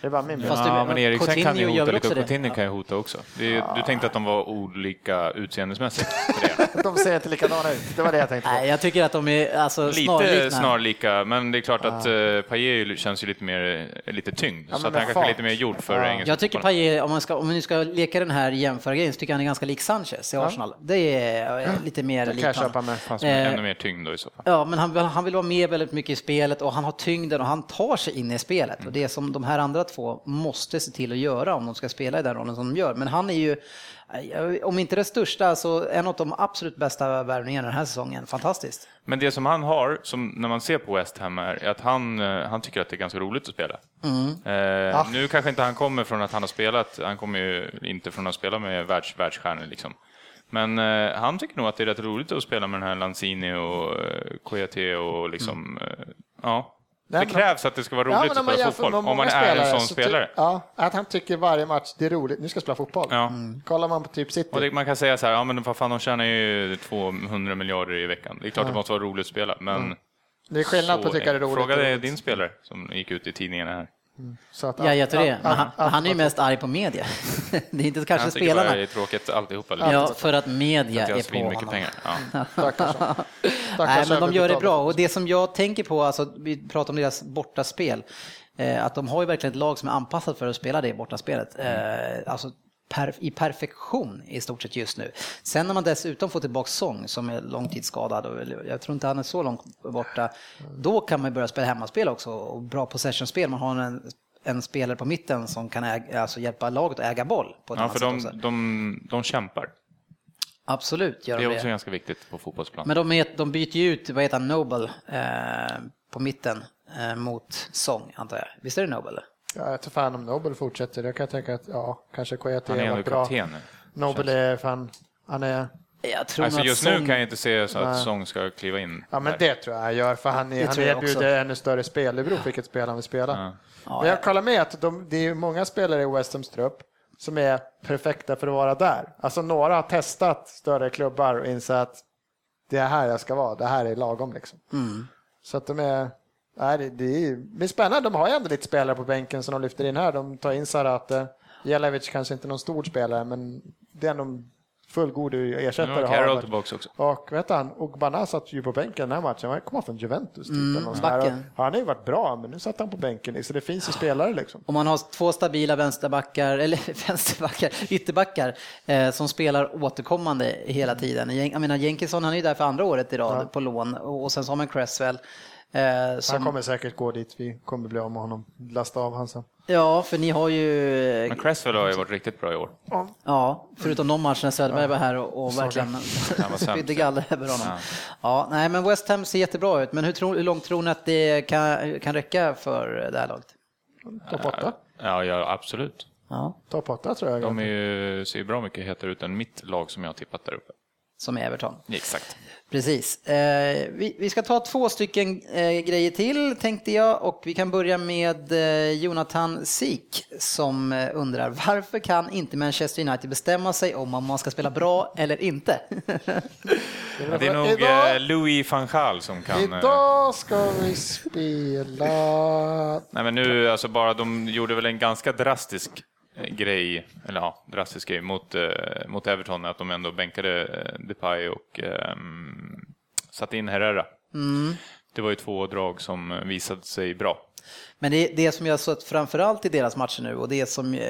Det är bara min Fast ja, men Eriksen Coutinho kan ju hota det? Coutinho kan ju hota också. Det är, Du tänkte att de var olika det. De ser inte likadana ut. Det var det jag tänkte på. Nej, jag tycker att de är alltså, Lite snarlika. snarlika, men det är klart att uh, Payet känns ju lite mer eh, lite tyngd. Ja, så att han kanske är lite mer gjord för Ja. engelska Jag tycker. Payet, om man, ska, om man nu ska leka den här jämförgrejen, så tycker jag han är ganska lik Sanchez i Arsenal. Det är eh, lite mer Det kan jag liknande. köpa med. Fast med Eh, ännu mer tyngd då i så fall. Ja, men han, han vill vara med väldigt mycket i spelet och han har tyngden och han tar sig in i spelet. Och det som de här andra två måste se till att göra om de ska spela i den rollen som de gör. Men han är ju, eh, om inte det största, så en av de absolut bästa värvningarna den här säsongen. Fantastiskt. Men det som han har, som när man ser på West Ham, är att han, eh, han tycker att det är ganska roligt att spela. Eh, Nu kanske inte han kommer från att han har spelat, han kommer ju inte från att spela med världs, världsstjärnor liksom. Men eh, han tycker nog att det är rätt roligt att spela med den här Lanzini och eh, Kouyaté och liksom, eh, ja. Nej, det krävs att det ska vara roligt men att spela fotboll, om man är en sån så ty- spelare. Ja, att han tycker varje match, det är roligt, nu ska jag spela fotboll. Ja. Kollar man på typ City. Och det, man kan säga så här, ja men vad fan, de tjänar ju 200 månader i veckan. Det är klart det måste vara roligt att spela, men... det är skillnad på att tycka det är roligt. Fråga din spelare som gick ut i tidningarna här. Så att, Ja, jag tror det. Han, han är ju mest arg på media. Det är inte kanske Han tycker bara spelarna. det är tråkigt alltihopa. Liksom. Ja, för att media Att är på svinmycket honom. pengar. Ja. Stackars han. Nej, men de gör det bra och det som jag tänker på, alltså, vi pratar om deras bortaspel, eh, att de har ju verkligen ett lag som är anpassat för att spela det bortaspelet. Eh, alltså per, i perfektion i stort sett just nu. Sen när man dessutom får tillbaka Sång som är långtidsskadad, och jag tror inte han är så långt borta, då kan man börja spela hemmaspel också och bra possessionspel. Man har en, en spelare på mitten som kan äga, alltså hjälpa laget att äga boll på ett Ja, för de, de, de kämpar. Absolut gör Det de är det. också ganska viktigt på fotbollsplan. Men de, är, de byter ju ut, vad heter han, Noble eh, på mitten eh, mot Song, antar jag. Visst är det Noble? Ja, jag tror fan om Nobel fortsätter. Jag kan tänka att ja, kanske Han är har ändå varit bra. nu. Nobel är fan, han är, Jag tror Alltså just Song, nu kan jag inte se så att Nej. Sång ska kliva in. ja men där. det tror jag han gör för han, är, Det han erbjuder ännu större spel. Det beror på vilket spel han vill spela. Ja. Ja, Men jag kollar med att de, det är många spelare i West Hams trupp som är perfekta för att vara där. Alltså några har testat större klubbar och insett att det är här jag ska vara, det här är lagom liksom. Mm. Så att de är, nej, det, är, det är spännande, de har ju ändå lite spelare på bänken som de lyfter in här. De tar in Sarate, Jelavic kanske inte någon stor spelare men det är ändå fullgod Nu ersättare. har att ha. Carroll tillbaka också. Och vet han, Ogbana satt ju på bänken den här matchen. Han kom från Juventus. Typ, backen. Och Han har ju varit bra, men nu satt han på bänken. Så det finns ju spelare liksom. Om man har två stabila vänsterbackar, eller vänsterbackar, ytterbackar, eh, som spelar återkommande hela tiden. Jag menar, Jenkinson han är ju där för andra året i rad Ja. på lån och sen så har man Cresswell. Eh, Han som, kommer säkert gå dit. Vi kommer bli av med honom. Lasta av han sen. Ja, för ni har ju... Men Cresswell har ju varit riktigt bra i år. Ja, förutom de matcherna när Söderberg var här och, och verkligen spydde galler över honom. Ja. nej, men West Ham ser jättebra ut. Men hur, tror, hur långt tror ni att det kan, kan räcka för det här laget? Topp 8. Ja, ja absolut. Ja, Topp 8 tror jag. De är ju, ser ju bra mycket hetare ut än mitt lag som jag har tippat där uppe. Som är Everton. Exakt. Precis. Eh, vi, vi ska ta två stycken eh, grejer till tänkte jag och vi kan börja med eh, Jonathan Sik som eh, undrar varför kan inte Manchester United bestämma sig om om man ska spela bra eller inte? Ja, det är nog Idag- eh, Louis van Gaal som kan... eh, Idag ska vi spela... Nej men nu, alltså bara de gjorde väl en ganska drastisk grej, eller ja, drastisk grej mot, eh, mot Everton, att de ändå bänkade eh, Depay och eh, satte in Herrera. Det var ju två drag som visade sig bra. Men det, det som jag har sett framförallt i deras matcher nu och det som eh,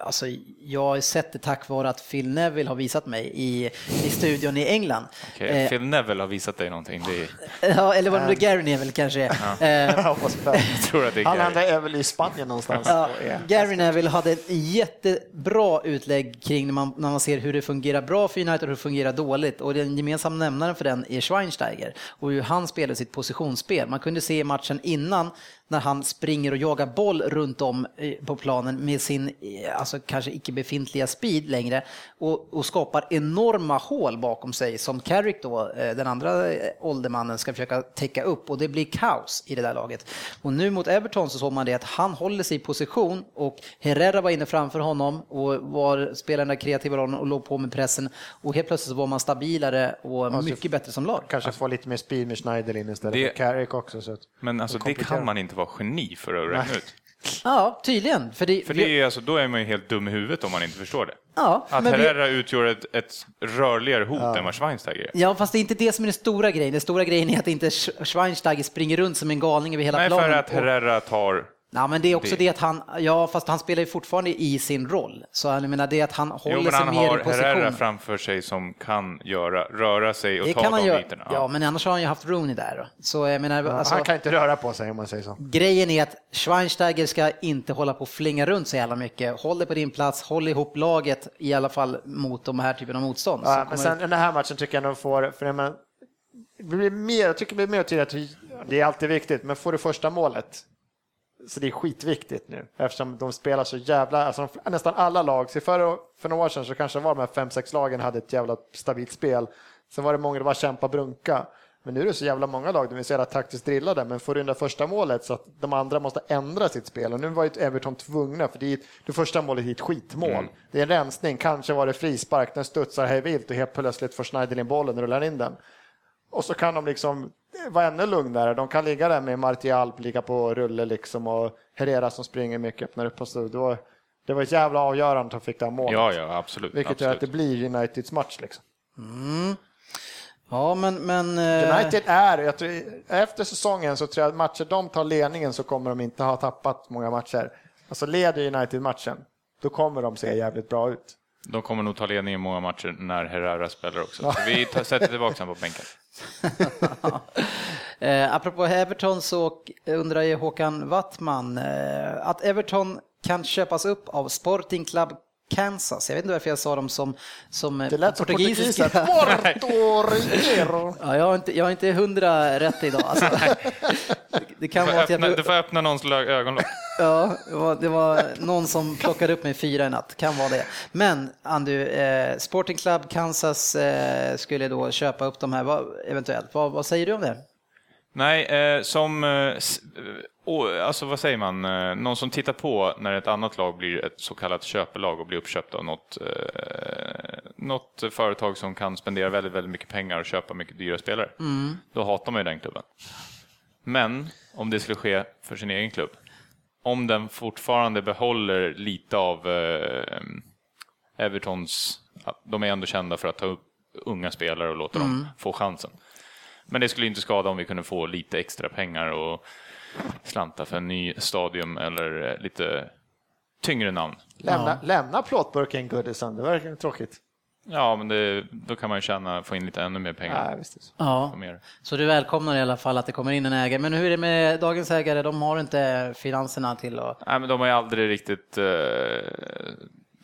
alltså, jag har sett det tack vare att Phil Neville har visat mig i, i studion i England. Okej, Eh, Phil Neville har visat dig någonting. Det är, ja, eller vad det Gary Neville kanske är. Eh, tror att det är Han är väl i Spanien någonstans. Ja, Gary Neville hade ett jättebra utlägg kring när man, när man ser hur det fungerar bra för United och hur det fungerar dåligt. Och den gemensamma nämnaren för den är Schweinsteiger och hur han spelar sitt positionsspel. Man kunde se i matchen innan när han springer och jagar boll runt om på planen med sin, alltså kanske icke befintliga speed längre och, och skapar enorma hål bakom sig som Carrick då, eh, den andra eh, åldermannen, ska försöka täcka upp och det blir kaos i det där laget. Och nu mot Everton så såg man det att han håller sig i position och Herrera var inne framför honom och var, spelade den där kreativa rollen och låg på med pressen och helt plötsligt så var man stabilare och mycket bättre som lag. Kanske få lite mer speed med Schneiderlin istället Det- för Carrick också. Så att Men alltså, det kan man inte vara geni för att räkna ut. Ja, tydligen. För det, För det är, alltså, då är man ju helt dum i huvudet om man inte förstår det. ja, Att men vi- Herrera utgör ett, ett rörligare hot än vad Schweinsteiger är. Ja, fast det är inte det som är den stora grejen. Den stora grejen är att inte Sch- Schweinsteiger springer runt som en galning över hela Nej, planen. för att Herrera tar... Ja, men det är också Det- det. att han, ja fast han spelar ju fortfarande i sin roll. Så jag menar det är att han håller Jo, men sig han mer har i position. Herrera framför sig som kan göra, röra sig och det ta kan han de göra. bitarna. Ja, men annars har han ju haft Rooney där. Så jag menar, alltså, Han kan inte röra på sig om man säger så. grejen är att Schweinsteiger ska inte hålla på och flinga runt så jävla mycket. Håll dig på din plats, håll ihop laget i alla fall mot de här typen av motstånd. Ja, men sen den här matchen tycker jag nog får, för men, det blir mer, jag tycker det blir mer tydligt att det är alltid viktigt, men får du första målet så det är skitviktigt nu eftersom de spelar så jävla, alltså de, nästan alla lag, så för, för några år sedan så kanske det var de här fem, sex lagen hade ett jävla stabilt spel. Sen var det många, det var kämpa brunka. Men nu är det så jävla många lag, de är så jävla taktiskt drillade, men får du in det första målet så att de andra måste ändra sitt spel. Och nu var ju Everton tvungna, för det, är, det första målet är ett skitmål. Det är en rensning, kanske var det frispark, den studsar hej vilt och helt plötsligt får Schneiderlin bollen och rullar in den. Och så kan de liksom vara ännu lugnare. De kan ligga där med Martial, ligga på rulle liksom och Herrera som springer mycket, öppnar upp och så. Då, det var ett jävla avgörande att de fick det här målet. Ja, ja, absolut. Vilket gör att absolut. det blir Uniteds match liksom. Ja, men... men eh, United är, jag tror, efter säsongen så tror jag att matcher de tar ledningen så kommer de inte ha tappat många matcher. Alltså leder United matchen, då kommer de se jävligt bra ut. De kommer nog ta ledningen i många matcher när Herrera spelar också. Så vi tar, sätter tillbaka honom på bänken. Eh, apropå Everton så undrar ju Håkan Wattman eh, att Everton kan köpas upp av Sporting Club Kansas. Jag vet inte varför jag sa dem som, som eh, Det lät som portugisiska. Porto Riero. Ja, jag, har inte, jag har inte hundra rätt idag. Alltså, det kan Du vara får att öppna, jag, du får öppna någons ögonlock. ja, det, var, det var någon som plockade upp mig fyra i natt. Kan vara det. Men Andu, eh, Sporting Club Kansas eh, skulle då köpa upp de här eventuellt. Vad, vad säger du om det? Nej, eh, som... Å- alltså vad säger man? Eh, någon som tittar på när ett annat lag blir ett så kallat köpelag och blir uppköpt av något, eh, något företag som kan spendera väldigt, väldigt mycket pengar och köpa mycket dyra spelare. Då hatar man ju den klubben. Men om det skulle ske för sin egen klubb, om den fortfarande behåller lite av eh, Evertons... De är ändå kända för att ta upp unga spelare och låta dem få chansen. Men det skulle inte skada om vi kunde få lite extra pengar och slanta för en ny stadium eller eh, lite tyngre namn. Lämna, lämna plåtburken Goodison, det verkar tråkigt. Ja, men det, då kan man ju tjäna, få in lite ännu mer pengar. Det så. Ja, så du välkomnar i alla fall att det kommer in en ägare. Men hur är det med dagens ägare? De har inte finanserna till att... Nej, men de har ju aldrig riktigt... Eh,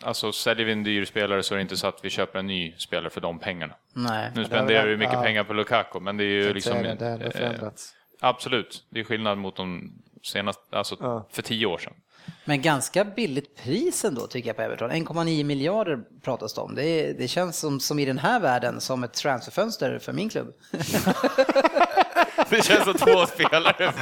alltså, säljer vi en dyr spelare så är det inte så att vi köper en ny spelare för de pengarna. Nej. Nu spenderar vi mycket ja. pengar på Lukaku, men det är ju liksom... Det, det har ändå eh, förändrats. Absolut, det är skillnad mot de senaste, alltså Ja. för tio år sedan. Men ganska billigt pris ändå tycker jag på Everton. 1,9 miljarder pratas det om. Det, det känns som, som i den här världen som ett transferfönster för min klubb. Det känns som två spelare.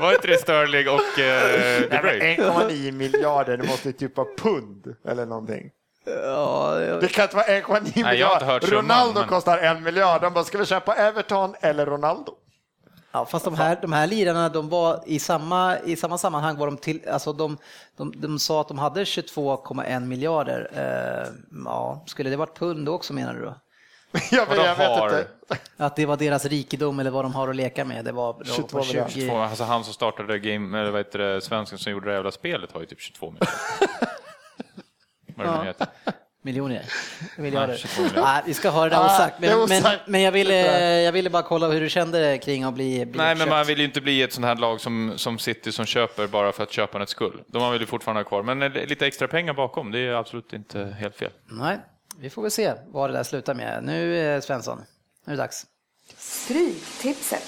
Var inte det Sterling och eh, De Nej, Bruyne? men 1,9 miljarder, det måste typ vara pund eller någonting. Ja, Det kan inte vara 1,9 jag har inte miljarder. hört summan, Ronaldo men- kostar en miljard. De bara, ska vi köpa Everton eller Ronaldo? Ja, fast de här, de här lirarna, de var i samma, i samma sammanhang var de till, alltså de, de, de sa att de hade 22,1 miljarder. Eh, ja, skulle det varit pund också menar du då? Vet- Vadå jag vet har? inte. Att det var deras rikedom eller vad de har att leka med. Det var 22 på 20, Två, alltså han som startade game, eller vad heter det, svensken som gjorde det jävla spelet har ju typ 22 miljoner. Vad det nu heter. Miljoner. Miljarder. Nej, 22 miljarder. Nej, vi ska ha det där osagt. Men, men, men jag, ville, jag ville bara kolla hur du kände kring att bli, bli Nej, men man vill ju inte bli ett sånt här lag som, som City som köper bara för att köpandets skull. De har väl ju fortfarande ha kvar, men lite extra pengar bakom, det är absolut inte helt fel. Nej, vi får väl se vad det där slutar med. Nu eh, Svensson, nu är det dags. Stryktipset.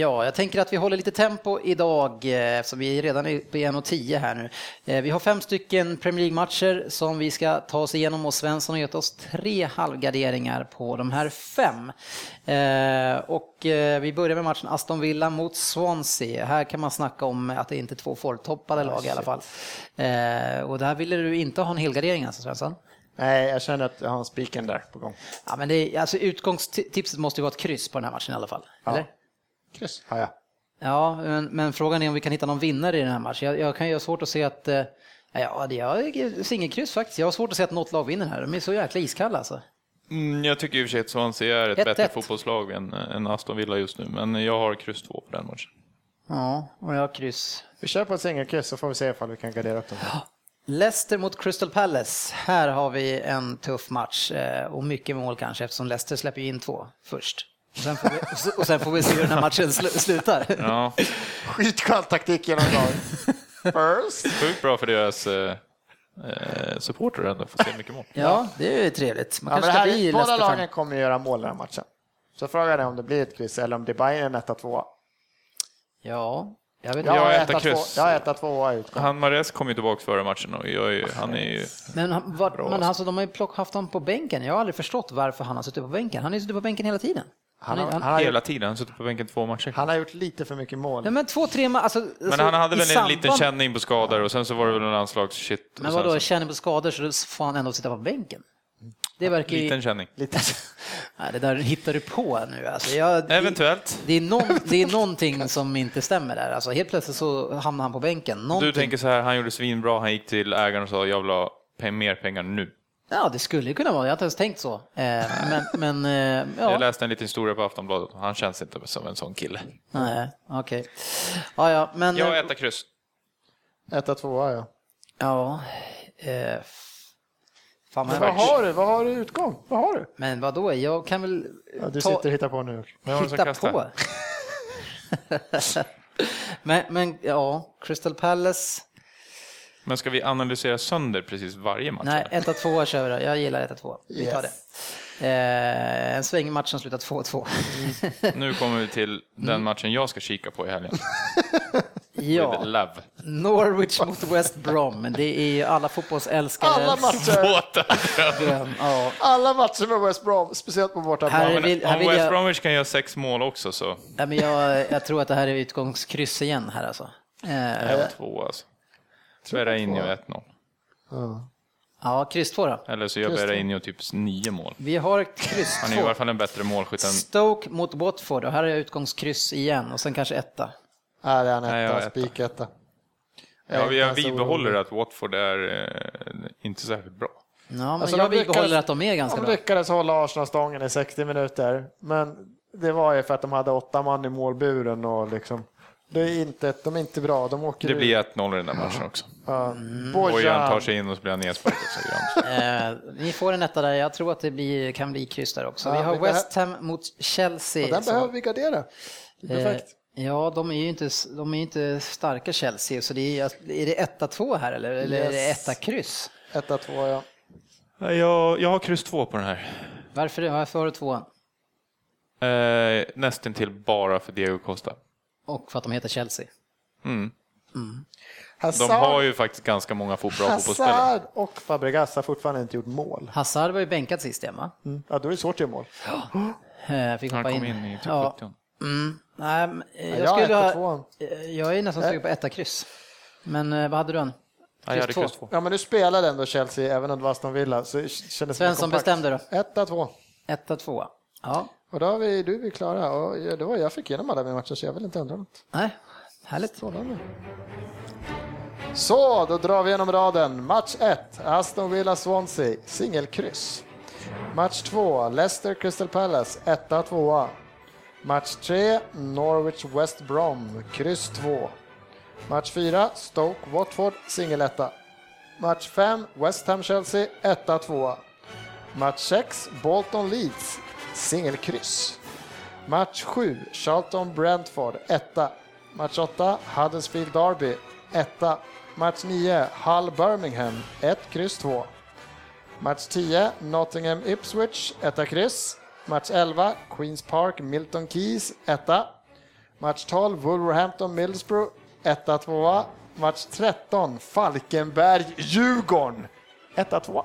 Ja, jag tänker att vi håller lite tempo idag eh, eftersom vi redan är på 1.10 här nu. Eh, Vi har fem stycken Premier League-matcher som vi ska ta oss igenom och Svensson har gett oss tre halvgarderingar på de här fem. Eh, Och eh, vi börjar med matchen Aston Villa mot Swansea. Här kan man snacka om att det inte är två formtoppade lag i alla fall. Eh, Och där ville du inte ha en helgardering alltså Svensson? Nej, jag känner att jag har en spiken där på gång. Ja, men det alltså utgångstipset måste ju vara ett kryss på den här matchen i alla fall. Eller? Kryss har jag. Ja, men, men frågan är om vi kan hitta någon vinnare i den här matchen. Jag, jag kan ju ha svårt att se att... eh, Ja, det är singelkryss faktiskt. Jag har svårt att se att något lag vinner här. De är så jäkla iskalla alltså. Mm, jag tycker i och för sig att Swansea är ett 1-1. bättre fotbollslag än, än Aston Villa just nu, men jag har kryss 2 på den matchen. Ja, och jag har kryss. Vi kör på ett singelkryss så får vi se ifall vi kan gardera upp dem. Leicester mot Crystal Palace. Här har vi en tuff match eh, och mycket mål kanske eftersom Leicester släpper in två först. Och sen får vi, och sen får vi se hur den här matchen sl- slutar. Ja, Skitskön taktik genomgång. First. sjukt bra för deras eh, eh, supportrar ändå, får se mycket mål. Ja, det är ju trevligt. Man Ja, kanske det ska bli båda lagen kommer göra mål i den här matchen. Så frågan är om det blir ett kryss eller om det bara är en 1-2. Ja, jag vet Jag Ja, har etta 1-2 kryss. Jag har 1-2 i utgång. Han Mares kom ju tillbaka före matchen och jag är, han är ju... Men, han, var, Bra, men alltså, de har ju plock, haft honom på bänken. Jag har aldrig förstått varför han har suttit på bänken. Han har ju suttit på bänken hela tiden. Han har, han, har Hela tiden, han har suttit på bänken två matcher. han har gjort lite för mycket mål. Nej, men två, tre alltså, Men alltså, han hade väl en samband- liten känning på skador och sen så var det väl en landslagsshit. Men sen vadå, så- känner på skador så då får han ändå sitta på bänken? Det verkar ju... Liten känning. Lite. Nej, det där hittar du på nu. Alltså, jag, det, Eventuellt. det, är någon, det är någonting som inte stämmer där. Alltså, helt plötsligt så hamnar han på bänken. Någonting. Du tänker så här, han gjorde svinbra, han gick till ägaren och sa jag vill ha mer pengar nu. Ja, det skulle ju kunna vara. Jag har inte ens tänkt så. Eh, men men eh, Jag ja. läste en liten historia på Aftonbladet, han känns inte som en sån kille. Nej, okej. Ja, ja, men... Jag äter kryss. 1-2 ja. Ja. Eh, fan, Men vad har du? Vad har du utgång? Vad har du? men vadå, jag kan väl Ja, du ta, sitter och hittar på nu. Hitta på. men, men ja, Crystal Palace. Men ska vi analysera sönder precis varje match? Nej, eller? 1-2 kör vi då. Jag gillar 1-2. Vi tar Yes. det. Eh, en svängmatch som slutar 2-2. Nu kommer vi till den Mm. matchen jag ska kika på i helgen. ja. Norwich mot West Brom. Det är ju alla fotbollsälskare. Alla matcher, dröm. Ja. alla matcher med West Brom, speciellt på bortaplan. Här om West jag- Bromwich kan göra sex mål också så Ja, men jag, jag tror att det här är utgångskryss igen här alltså. Eh, är jag två alltså. Berrainho 1-0. Ja. ja, kryss 2 då. Eller så gör det. Berrainho typ nio mål. Vi har ett kryss Han är i alla 2. fall en bättre målskytt än... Stoke mot Watford och här är jag utgångskryss igen och sen kanske etta. Nej, det är en Nej, jag etta, etta. spiketta. Ja, vi, Jag är inte vi ens behåller orolig. att Watford är eh, inte särskilt bra. Ja, men Alltså, jag de lyckades- att de är ganska De bra. lyckades hålla Arsenal stången i 60 minuter, men det var ju för att de hade åtta man i målburen och liksom, det är inte, de är inte bra. De åker Det blir 1-0 i den där matchen också. Ja. Bojan tar sig in och så blir han nedsparkad. Eh, ni får en etta där. Jag tror att det blir, kan bli kryss där också. Ja, vi har vi West Ham mot Chelsea. Och den som- behöver vi gardera. Perfekt. Eh, ja, de är ju inte, de är inte starka Chelsea, så det är, är det etta två här eller, eller är det Yes. etta kryss? Etta, två, ja. Nej, Jag, jag har kryss 2 på den här. Varför det? Varför har du tvåan? Eh, nästan till bara för Diego Costa. Och för att de heter Chelsea. Mm. Hazard, De har ju faktiskt ganska många fo- bra fotbollsspelare. Hazard och Fabregas har fortfarande inte gjort mål. Hazard var ju bänkad sist igen va? Ja, då är det svårt att göra mål. Eh, Fick Han hoppa kom in i typ ja. 70. Mm. Nej, men, eh, jag, jag skulle etta, ha, eh, jag är nästan sugen på etta kryss. Men vad hade du än? Ja, jag hade två. kryss 2. Ja, men nu spelade ändå Chelsea, även om det var Aston Villa. Så det kändes Svensson kompakt. bestämde då? Etta, två. Etta, tvåa. Ja, Och då har vi, du är vi klara. Och det var jag fick igenom alla mina matcher, så jag vill inte ändra något. nej, härligt. Strålande. Så, då drar vi igenom raden. Match 1, Aston Villa-Swansea, singelkryss. Match 2, Leicester Crystal Palace, 1 2 Match 3, Norwich West Brom, kryss 2. Match 4, Stoke Watford, singeletta. Match 5, West Ham Chelsea, 1 2 Match 6, Bolton Leeds, singelkryss. Match 7, Charlton Brentford, 1 Match 8, Huddersfield Derby, 1 Match 9, Hull Birmingham, 1, kryss 2. Match 10, Nottingham Ipswich, 1 kryss. Match 11, Queens Park Milton Keys, 1 Match 12, Wolverhampton Middlesbrough, 1 2 Match 13, Falkenberg Djurgården, 1 2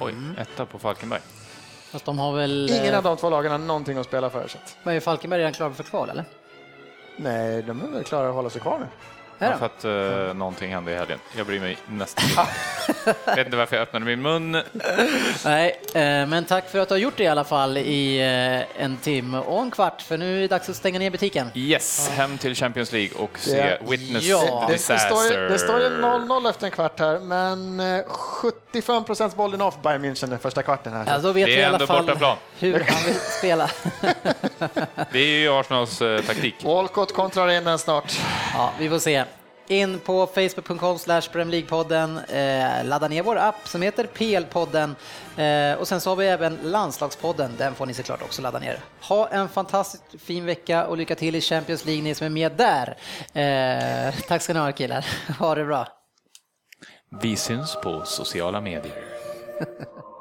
Oj, etta på Falkenberg. Fast de har väl... Ingen eh, av de två lagen har någonting att spela för. Så Men är Falkenberg redan klara för kval eller? nej, de är väl klara att hålla sig kvar nu. Ja, för att uh, någonting hände i helgen. Jag bryr mig nästan Jag vet inte varför jag öppnade min mun. Nej, eh, men tack för att du har gjort det i alla fall i eh, en timme och en kvart, för nu är det dags att stänga ner butiken. Yes, hem till Champions League och se Ja. Witness Ja. Disaster. står ju, det står ju 0-0 efter en kvart här, men eh, 75 procents bollen off Bayern München den första kvarten här. Ja, då vet Det är vi i alla fall bortaplan. hur han vill spela. Det är ju Arsenals eh, taktik. Walcott kontrar in den snart. Ja, vi får se. In på facebook.com League-podden, eh, ladda ner vår app som heter PL-podden eh, och sen så har vi även landslagspodden, den får ni såklart också ladda ner. Ha en fantastiskt fin vecka och lycka till i Champions League ni som är med där. Eh, tack ska ni ha killar, ha det bra. Vi syns på sociala medier.